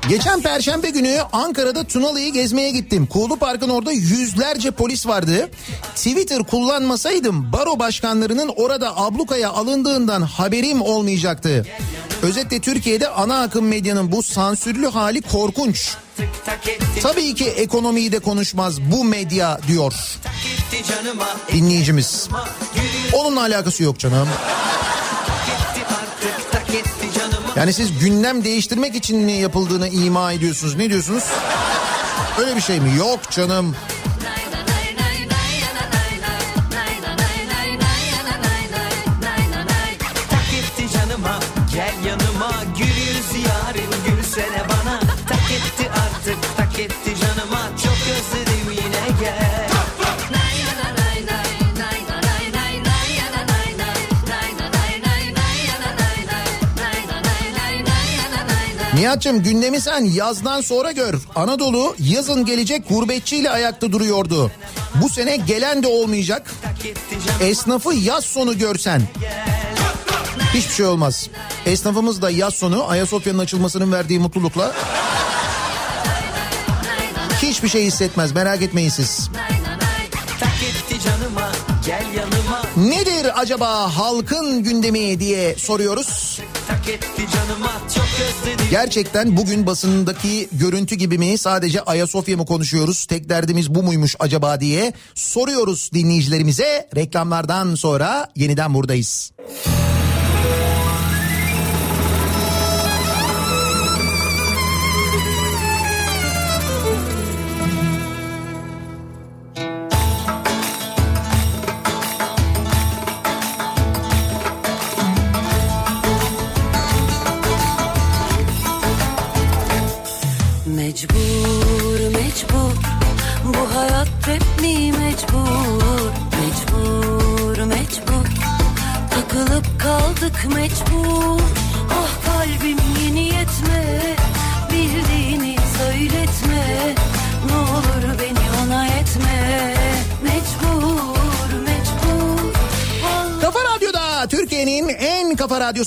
Geçen perşembe günü Ankara'da Tunalı'yı gezmeye gittim. Kuğulu Park'ın orada yüzlerce polis vardı. Twitter kullanmasaydım baro başkanlarının orada ablukaya alındığından haberim olmayacaktı. Özetle Türkiye'de ana akım medyanın bu sansürlü hali korkunç. Tabii ki ekonomiyi de konuşmaz bu medya diyor dinleyicimiz. Onunla alakası yok canım. Yani siz gündem değiştirmek için mi yapıldığını ima ediyorsunuz? Ne diyorsunuz? Öyle bir şey mi? Yok canım. Nihat'cığım gündemi sen yazdan sonra gör. Anadolu yazın gelecek gurbetçiyle ayakta duruyordu. Bu sene gelen de olmayacak. Esnafı yaz sonu görsen. Hiçbir şey olmaz. Esnafımız da yaz sonu Ayasofya'nın açılmasının verdiği mutlulukla hiçbir şey hissetmez merak etmeyin siz. Nedir acaba halkın gündemi diye soruyoruz. Gerçekten bugün basındaki görüntü gibi mi sadece Ayasofya mı konuşuyoruz tek derdimiz bu muymuş acaba diye soruyoruz dinleyicilerimize. Reklamlardan sonra yeniden buradayız. Mecbur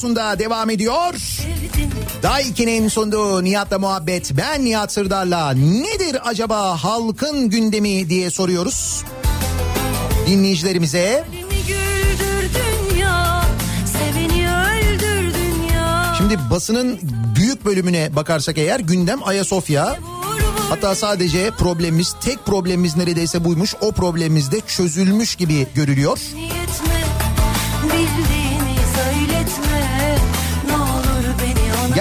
radyosunda devam ediyor. sevdim Daiki'nin sunduğu Nihat'la muhabbet ben Nihat Sırdar'la nedir acaba halkın gündemi diye soruyoruz. Dinleyicilerimize ya şimdi basının büyük bölümüne bakarsak eğer gündem Ayasofya. Hatta sadece problemimiz tek problemimiz neredeyse buymuş o problemimiz de çözülmüş gibi görülüyor.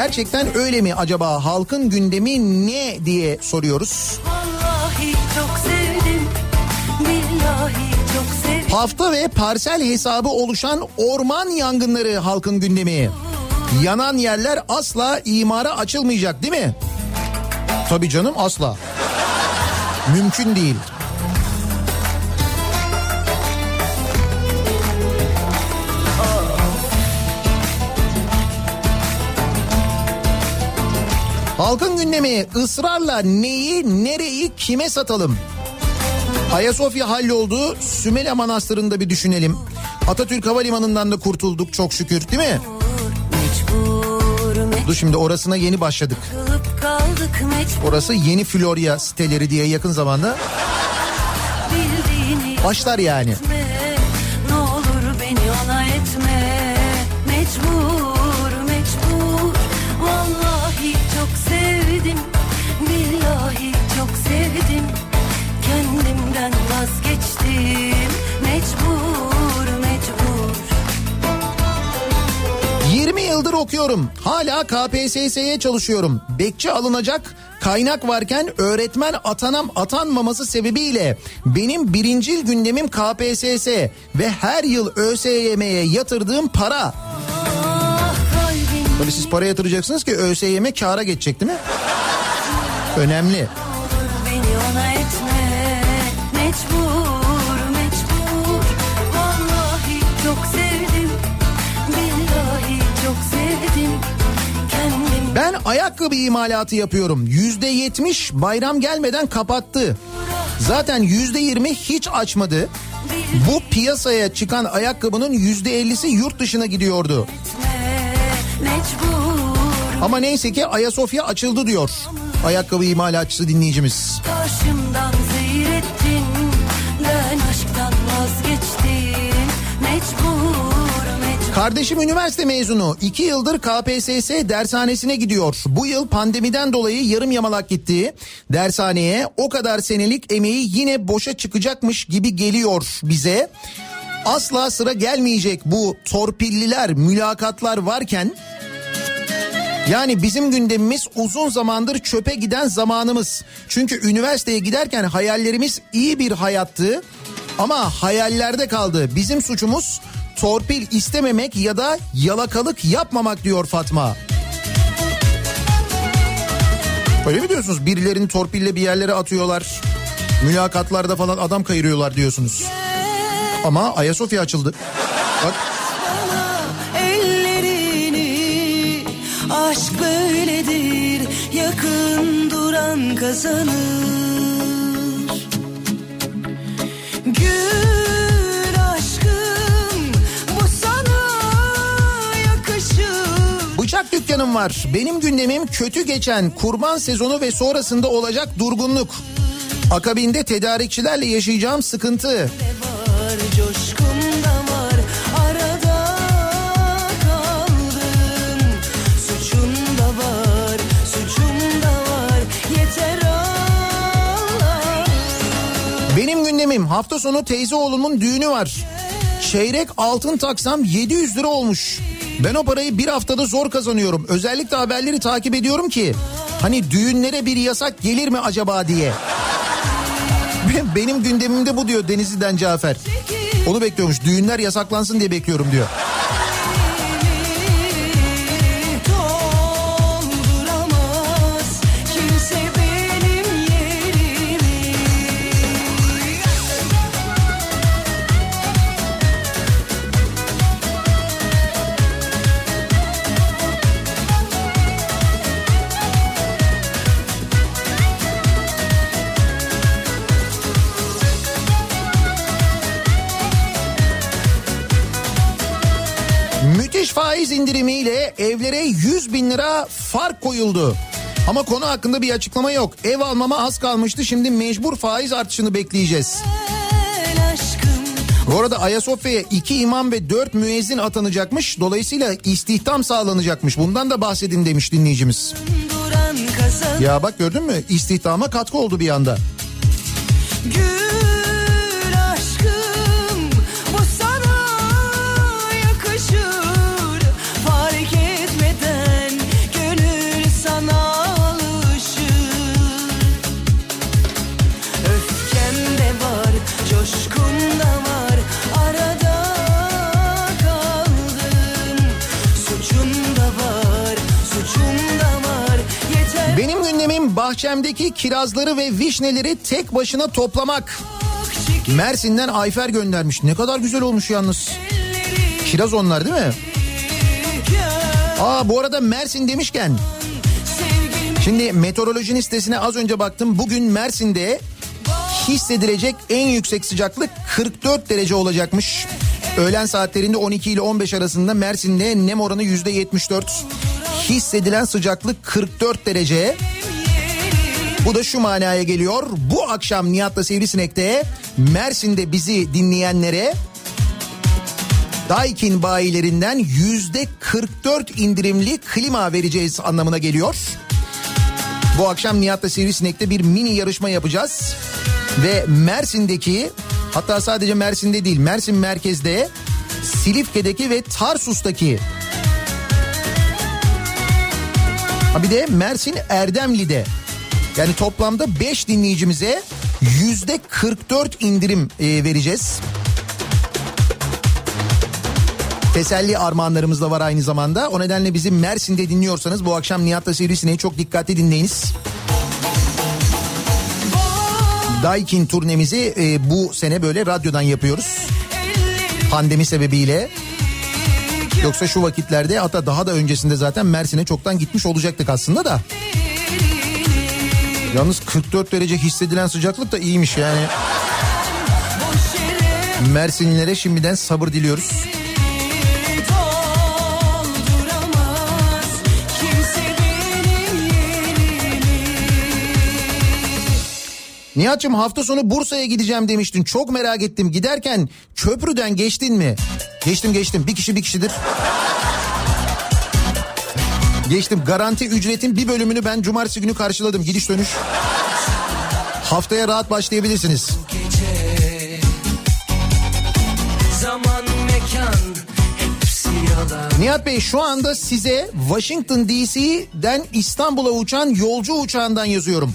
Gerçekten öyle mi acaba halkın gündemi ne diye soruyoruz. Sevdim Hafta ve parsel hesabı oluşan orman yangınları halkın gündemi. Yanan yerler asla imara açılmayacak değil mi? Tabii canım asla. Mümkün değil. Halkın gündemi ısrarla neyi, nereyi, kime satalım? Ayasofya halloldu. Sümele Manastırı'nda bir düşünelim. Atatürk Havalimanı'ndan da kurtulduk çok şükür değil mi? Mecbur mecbur Dur şimdi orasına yeni başladık. Mecbur Orası yeni Florya siteleri diye yakın zamanda başlar yani. etme okuyorum. Hala KPSS'ye çalışıyorum. Bekçi alınacak kaynak varken öğretmen atanam atanmaması sebebiyle benim birincil gündemim KPSS ve her yıl ÖSYM'ye yatırdığım para. Tabii siz para yatıracaksınız ki ÖSYM kâra geçecek değil mi? Önemli. Ayakkabı imalatı yapıyorum. Yüzde yetmiş bayram gelmeden kapattı. Zaten yüzde yirmi hiç açmadı. Bu piyasaya çıkan ayakkabının yüzde ellisi yurt dışına gidiyordu. Ama neyse ki Ayasofya açıldı diyor. Ayakkabı imalatçısı dinleyicimiz. Karşımdan Kardeşim üniversite mezunu. iki yıldır KPSS dershanesine gidiyor. Bu yıl pandemiden dolayı yarım yamalak gitti. Dershaneye o kadar senelik emeği yine boşa çıkacakmış gibi geliyor bize. Asla sıra gelmeyecek bu torpilliler, mülakatlar varken yani bizim gündemimiz uzun zamandır çöpe giden zamanımız. Çünkü üniversiteye giderken hayallerimiz iyi bir hayattı ama hayallerde kaldı. Bizim suçumuz torpil istememek ya da yalakalık yapmamak diyor Fatma. Öyle mi diyorsunuz? Birilerini torpille bir yerlere atıyorlar. Mülakatlarda falan adam kayırıyorlar diyorsunuz. Ama Ayasofya açıldı. Bak ellerini Aşk böyledir yakın duran kazanır Gül dükkanım var. Benim gündemim kötü geçen kurban sezonu ve sonrasında olacak durgunluk. Akabinde tedarikçilerle yaşayacağım sıkıntı. Benim gündemim hafta sonu teyze oğlumun düğünü var. Çeyrek altın taksam 700 lira olmuş. Ben o parayı bir haftada zor kazanıyorum. Özellikle haberleri takip ediyorum ki hani düğünlere bir yasak gelir mi acaba diye. Benim gündemimde bu diyor Denizli'den Cafer. Onu bekliyormuş. Düğünler yasaklansın diye bekliyorum diyor. Faiz indirimiyle evlere 100 bin lira fark koyuldu. Ama konu hakkında bir açıklama yok. Ev almama az kalmıştı şimdi mecbur faiz artışını bekleyeceğiz. Bu arada Ayasofya'ya iki imam ve dört müezzin atanacakmış. Dolayısıyla istihdam sağlanacakmış. Bundan da bahsedin demiş dinleyicimiz. Ya bak gördün mü? İstihdama katkı oldu bir anda. Gül bahçemdeki kirazları ve vişneleri tek başına toplamak. Mersin'den Ayfer göndermiş. Ne kadar güzel olmuş yalnız. Kiraz onlar değil mi? Aa bu arada Mersin demişken Şimdi meteoroloji sitesine az önce baktım. Bugün Mersin'de hissedilecek en yüksek sıcaklık 44 derece olacakmış. Öğlen saatlerinde 12 ile 15 arasında Mersin'de nem oranı %74. Hissedilen sıcaklık 44 derece. Bu da şu manaya geliyor. Bu akşam Nihat'la Sivrisinek'te Mersin'de bizi dinleyenlere Daikin bayilerinden yüzde 44 indirimli klima vereceğiz anlamına geliyor. Bu akşam Nihat'la Sivrisinek'te bir mini yarışma yapacağız. Ve Mersin'deki hatta sadece Mersin'de değil Mersin merkezde Silifke'deki ve Tarsus'taki ha bir de Mersin Erdemli'de yani toplamda 5 dinleyicimize yüzde 44 indirim e, vereceğiz. Teselli armağanlarımız da var aynı zamanda. O nedenle bizi Mersin'de dinliyorsanız bu akşam Nihat'la Sivrisineği çok dikkatli dinleyiniz. Daikin turnemizi e, bu sene böyle radyodan yapıyoruz. Pandemi sebebiyle. Yoksa şu vakitlerde hatta daha da öncesinde zaten Mersin'e çoktan gitmiş olacaktık aslında da. Yalnız 44 derece hissedilen sıcaklık da iyiymiş yani. Mersinlilere şimdiden sabır diliyoruz. Nihat'cığım hafta sonu Bursa'ya gideceğim demiştin. Çok merak ettim. Giderken köprüden geçtin mi? Geçtim geçtim. Bir kişi bir kişidir. Geçtim. Garanti ücretin bir bölümünü ben cumartesi günü karşıladım. Gidiş dönüş. Haftaya rahat başlayabilirsiniz. Zaman mekan Nihat Bey şu anda size Washington DC'den İstanbul'a uçan yolcu uçağından yazıyorum.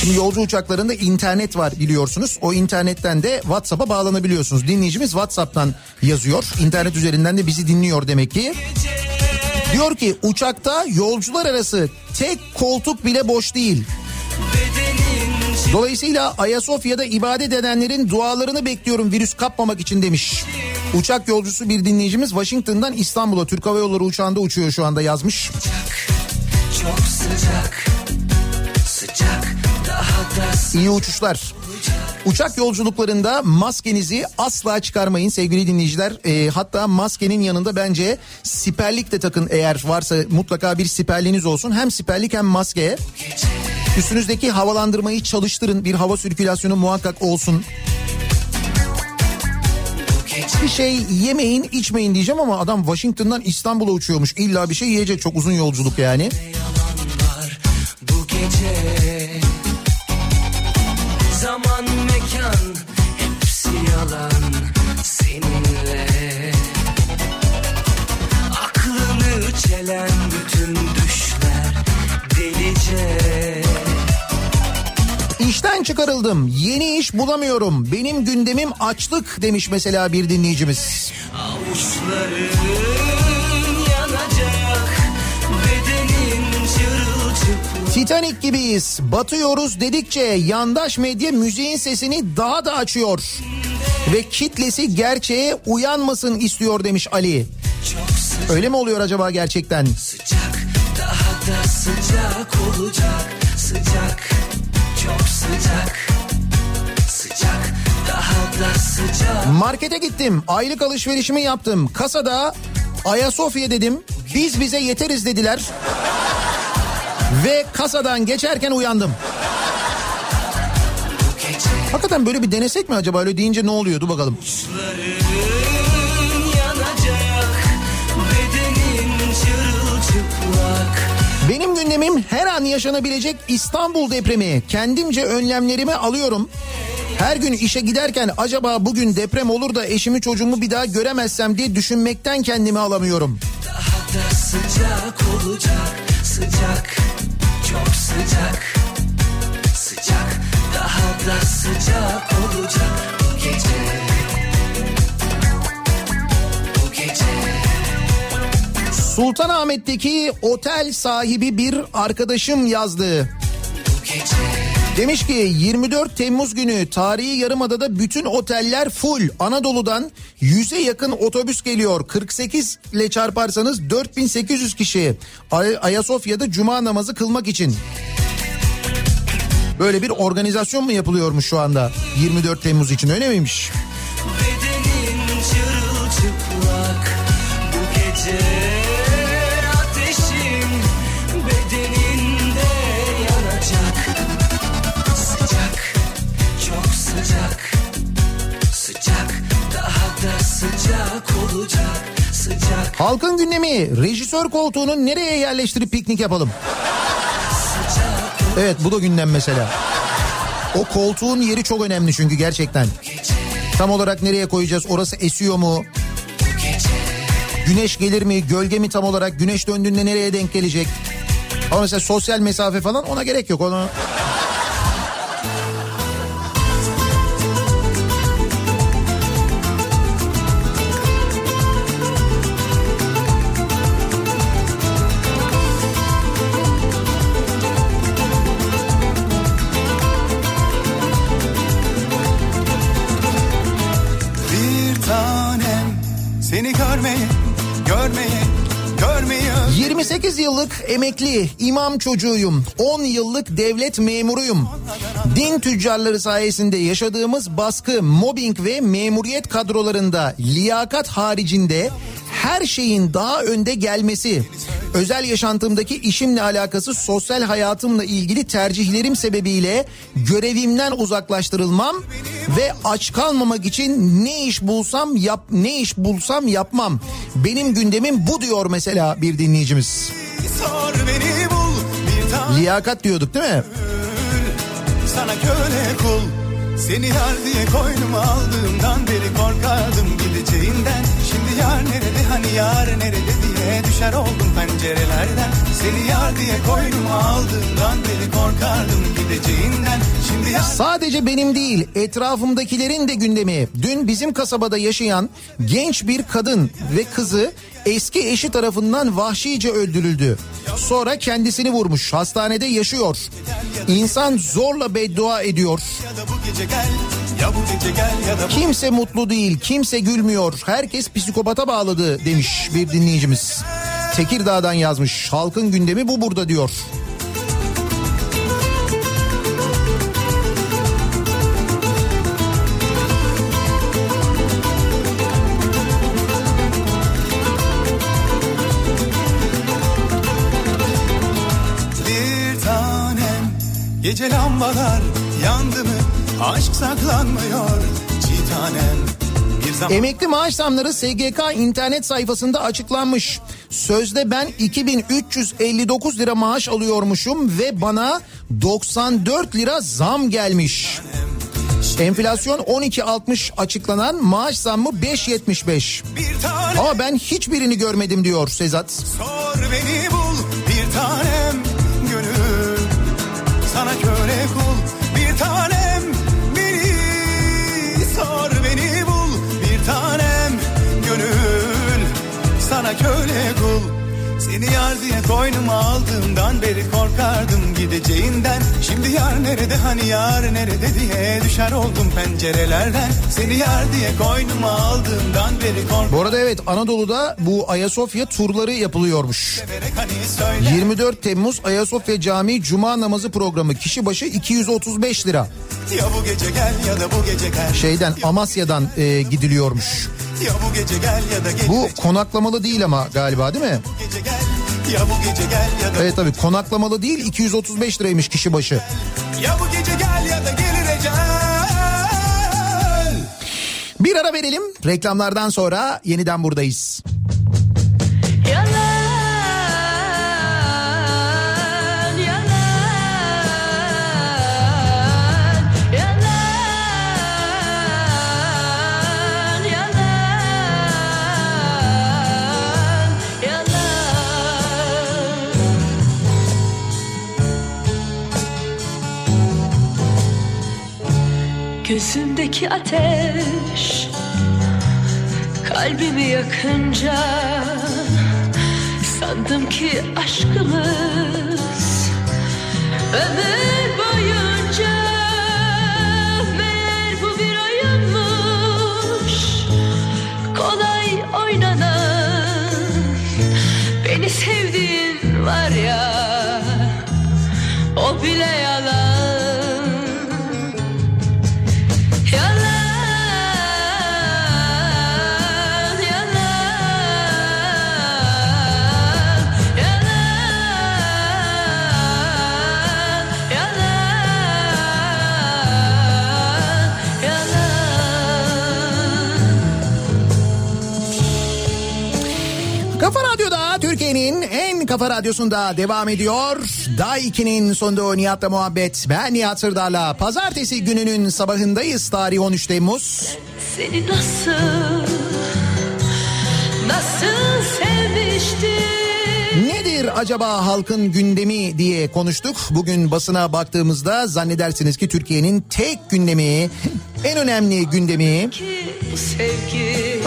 Şimdi yolcu uçaklarında internet var biliyorsunuz. O internetten de WhatsApp'a bağlanabiliyorsunuz. Dinleyicimiz WhatsApp'tan yazıyor. İnternet üzerinden de bizi dinliyor demek ki. Diyor ki uçakta yolcular arası tek koltuk bile boş değil. Dolayısıyla Ayasofya'da ibadet edenlerin dualarını bekliyorum virüs kapmamak için demiş. Uçak yolcusu bir dinleyicimiz Washington'dan İstanbul'a Türk Hava Yolları uçağında uçuyor şu anda yazmış. Çok sıcak Sıcak daha da İyi uçuşlar. Uçak yolculuklarında maskenizi asla çıkarmayın sevgili dinleyiciler. Ee, hatta maskenin yanında bence siperlik de takın eğer varsa mutlaka bir siperliğiniz olsun. Hem siperlik hem maske. Üstünüzdeki havalandırmayı çalıştırın. Bir hava sirkülasyonu muhakkak olsun. Bir şey yemeyin içmeyin diyeceğim ama adam Washington'dan İstanbul'a uçuyormuş. İlla bir şey yiyecek çok uzun yolculuk yani. Çıkarıldım. Yeni iş bulamıyorum. Benim gündemim açlık demiş mesela bir dinleyicimiz. Yanacak Titanic gibiyiz. Batıyoruz dedikçe yandaş medya müziğin sesini daha da açıyor. Ve kitlesi gerçeğe uyanmasın istiyor demiş Ali. Öyle mi oluyor acaba gerçekten? sıcak daha da sıcak olacak sıcak Markete gittim. Aylık alışverişimi yaptım. Kasada Ayasofya dedim. Biz bize yeteriz dediler. Ve kasadan geçerken uyandım. Hakikaten böyle bir denesek mi acaba? Öyle deyince ne oluyordu bakalım. Avuçların gündemim her an yaşanabilecek İstanbul depremi. Kendimce önlemlerimi alıyorum. Her gün işe giderken acaba bugün deprem olur da eşimi çocuğumu bir daha göremezsem diye düşünmekten kendimi alamıyorum. Daha da sıcak olacak sıcak çok sıcak sıcak daha da sıcak olacak bu gece Sultanahmet'teki otel sahibi bir arkadaşım yazdı. Demiş ki 24 Temmuz günü tarihi yarımadada bütün oteller full. Anadolu'dan 100'e yakın otobüs geliyor. 48 ile çarparsanız 4800 kişi Ay- Ayasofya'da cuma namazı kılmak için. Böyle bir organizasyon mu yapılıyormuş şu anda 24 Temmuz için öyle miymiş? bedenin sıcak sıcak Halkın gündemi rejisör koltuğunu nereye yerleştirip piknik yapalım? Evet bu da gündem mesela. O koltuğun yeri çok önemli çünkü gerçekten. Tam olarak nereye koyacağız? Orası esiyor mu? Güneş gelir mi? Gölge mi tam olarak? Güneş döndüğünde nereye denk gelecek? Ama mesela sosyal mesafe falan ona gerek yok. Ona 28 yıllık emekli imam çocuğuyum. 10 yıllık devlet memuruyum. Din tüccarları sayesinde yaşadığımız baskı, mobbing ve memuriyet kadrolarında liyakat haricinde her şeyin daha önde gelmesi, özel yaşantımdaki işimle alakası sosyal hayatımla ilgili tercihlerim sebebiyle görevimden uzaklaştırılmam ve aç kalmamak için ne iş bulsam yap ne iş bulsam yapmam. Benim gündemim bu diyor mesela bir dinleyicimiz. Liyakat diyorduk değil mi? sana köle kul. Seni yar diye koynuma aldığımdan beri korkardım gideceğinden. Şimdi yar nerede hani yar nerede diye düşer oldum pencerelerden. Seni yar diye koynuma aldığımdan beri korkardım gideceğinden. Şimdi yar Sadece benim değil etrafımdakilerin de gündemi. Dün bizim kasabada yaşayan genç bir kadın ve kızı eski eşi tarafından vahşice öldürüldü. Sonra kendisini vurmuş hastanede yaşıyor. İnsan zorla beddua ediyor. Kimse mutlu değil, kimse gülmüyor. Herkes psikopata bağladı demiş bir dinleyicimiz. Tekirdağ'dan yazmış. Halkın gündemi bu burada diyor. Gece lambalar yandı mı aşk saklanmıyor çiğ tanem Bir zaman Emekli maaş zamları SGK internet sayfasında açıklanmış. Sözde ben 2359 lira maaş alıyormuşum ve bana 94 lira zam gelmiş. Enflasyon 12.60 açıklanan maaş zammı 5.75. bir tane Ama ben hiçbirini görmedim diyor Sezat. Sor beni bul bir tanem Sana köle kul bir tanem. Beni Sor beni bul. Bir tanem gönül. Sana köle kul seni yar diye koynuma aldığımdan beri korkardım gideceğinden Şimdi yar nerede hani yar nerede diye düşer oldum pencerelerden Seni yar diye koynuma aldığımdan beri korkardım Bu arada evet Anadolu'da bu Ayasofya turları yapılıyormuş. hani söyle 24 Temmuz Ayasofya Camii Cuma namazı programı kişi başı 235 lira. Ya bu gece gel ya da bu gece gel. Şeyden Amasya'dan e, gidiliyormuş. Ya bu gece gel ya da gece, Bu konaklamalı değil ama galiba değil mi? gece gel. Ya bu gece gel ya da Evet tabii konaklamalı değil 235 liraymış kişi başı. ya bu gece gel ya da gelir ecel. Bir ara verelim reklamlardan sonra yeniden buradayız. Gözümdeki ateş. Kalbimi yakınca sandım ki aşkımız. Ömür boyunca meğer bu bir oyunmuş. Kolay oynanan beni sevdiğin var ya o bile yalan kafa radyosunda devam ediyor. Day 2'nin sonunda Nihat'la muhabbet. Ben Nihat Sırdar'la pazartesi gününün sabahındayız. Tarih 13 Temmuz. Seni nasıl, nasıl sevmiştim Nedir acaba halkın gündemi diye konuştuk. Bugün basına baktığımızda zannedersiniz ki Türkiye'nin tek gündemi, en önemli gündemi, sevgi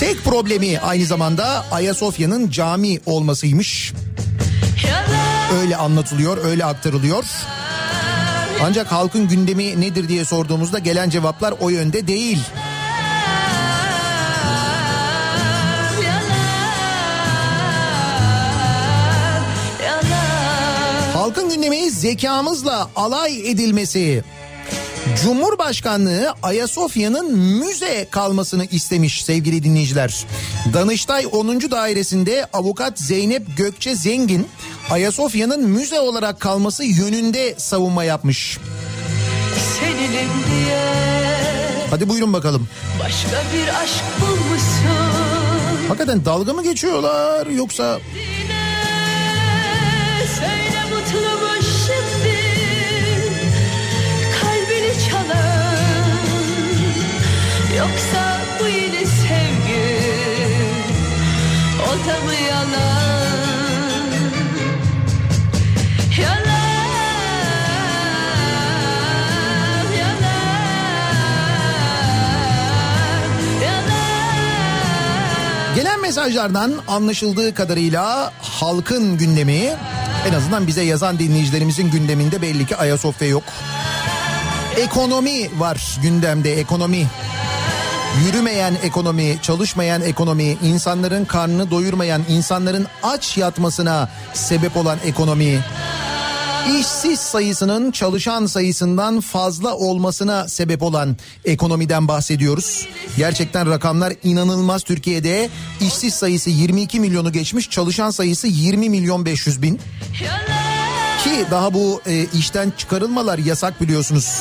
tek problemi aynı zamanda Ayasofya'nın cami olmasıymış. Öyle anlatılıyor, öyle aktarılıyor. Ancak halkın gündemi nedir diye sorduğumuzda gelen cevaplar o yönde değil. Halkın gündemi zekamızla alay edilmesi. Cumhurbaşkanlığı Ayasofya'nın müze kalmasını istemiş sevgili dinleyiciler. Danıştay 10. dairesinde avukat Zeynep Gökçe Zengin Ayasofya'nın müze olarak kalması yönünde savunma yapmış. Seninim diye Hadi buyurun bakalım. başka bir aşk bulmuşsun Hakikaten dalga mı geçiyorlar yoksa Yine söyle mutlu mu yoksa bu yeni sevgi o da mı yalan yalan yalan Gelen mesajlardan anlaşıldığı kadarıyla halkın gündemi en azından bize yazan dinleyicilerimizin gündeminde belli ki Ayasofya yok. Ekonomi var gündemde ekonomi. Yürümeyen ekonomi, çalışmayan ekonomi, insanların karnını doyurmayan, insanların aç yatmasına sebep olan ekonomi. İşsiz sayısının çalışan sayısından fazla olmasına sebep olan ekonomiden bahsediyoruz. Gerçekten rakamlar inanılmaz Türkiye'de. işsiz sayısı 22 milyonu geçmiş, çalışan sayısı 20 milyon 500 bin. Ki daha bu e, işten çıkarılmalar yasak biliyorsunuz.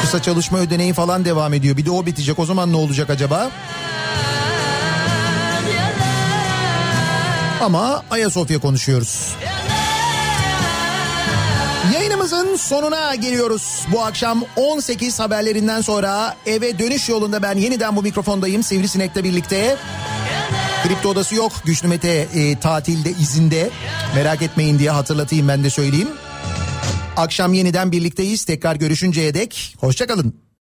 Kısa çalışma ödeneği falan devam ediyor. Bir de o bitecek. O zaman ne olacak acaba? Ama Ayasofya konuşuyoruz. Yayınımızın sonuna geliyoruz. Bu akşam 18 haberlerinden sonra eve dönüş yolunda ben yeniden bu mikrofondayım Sivrisinek'le birlikte. Kripto odası yok Güçlü Mete e, tatilde izinde merak etmeyin diye hatırlatayım ben de söyleyeyim. Akşam yeniden birlikteyiz tekrar görüşünceye dek hoşçakalın.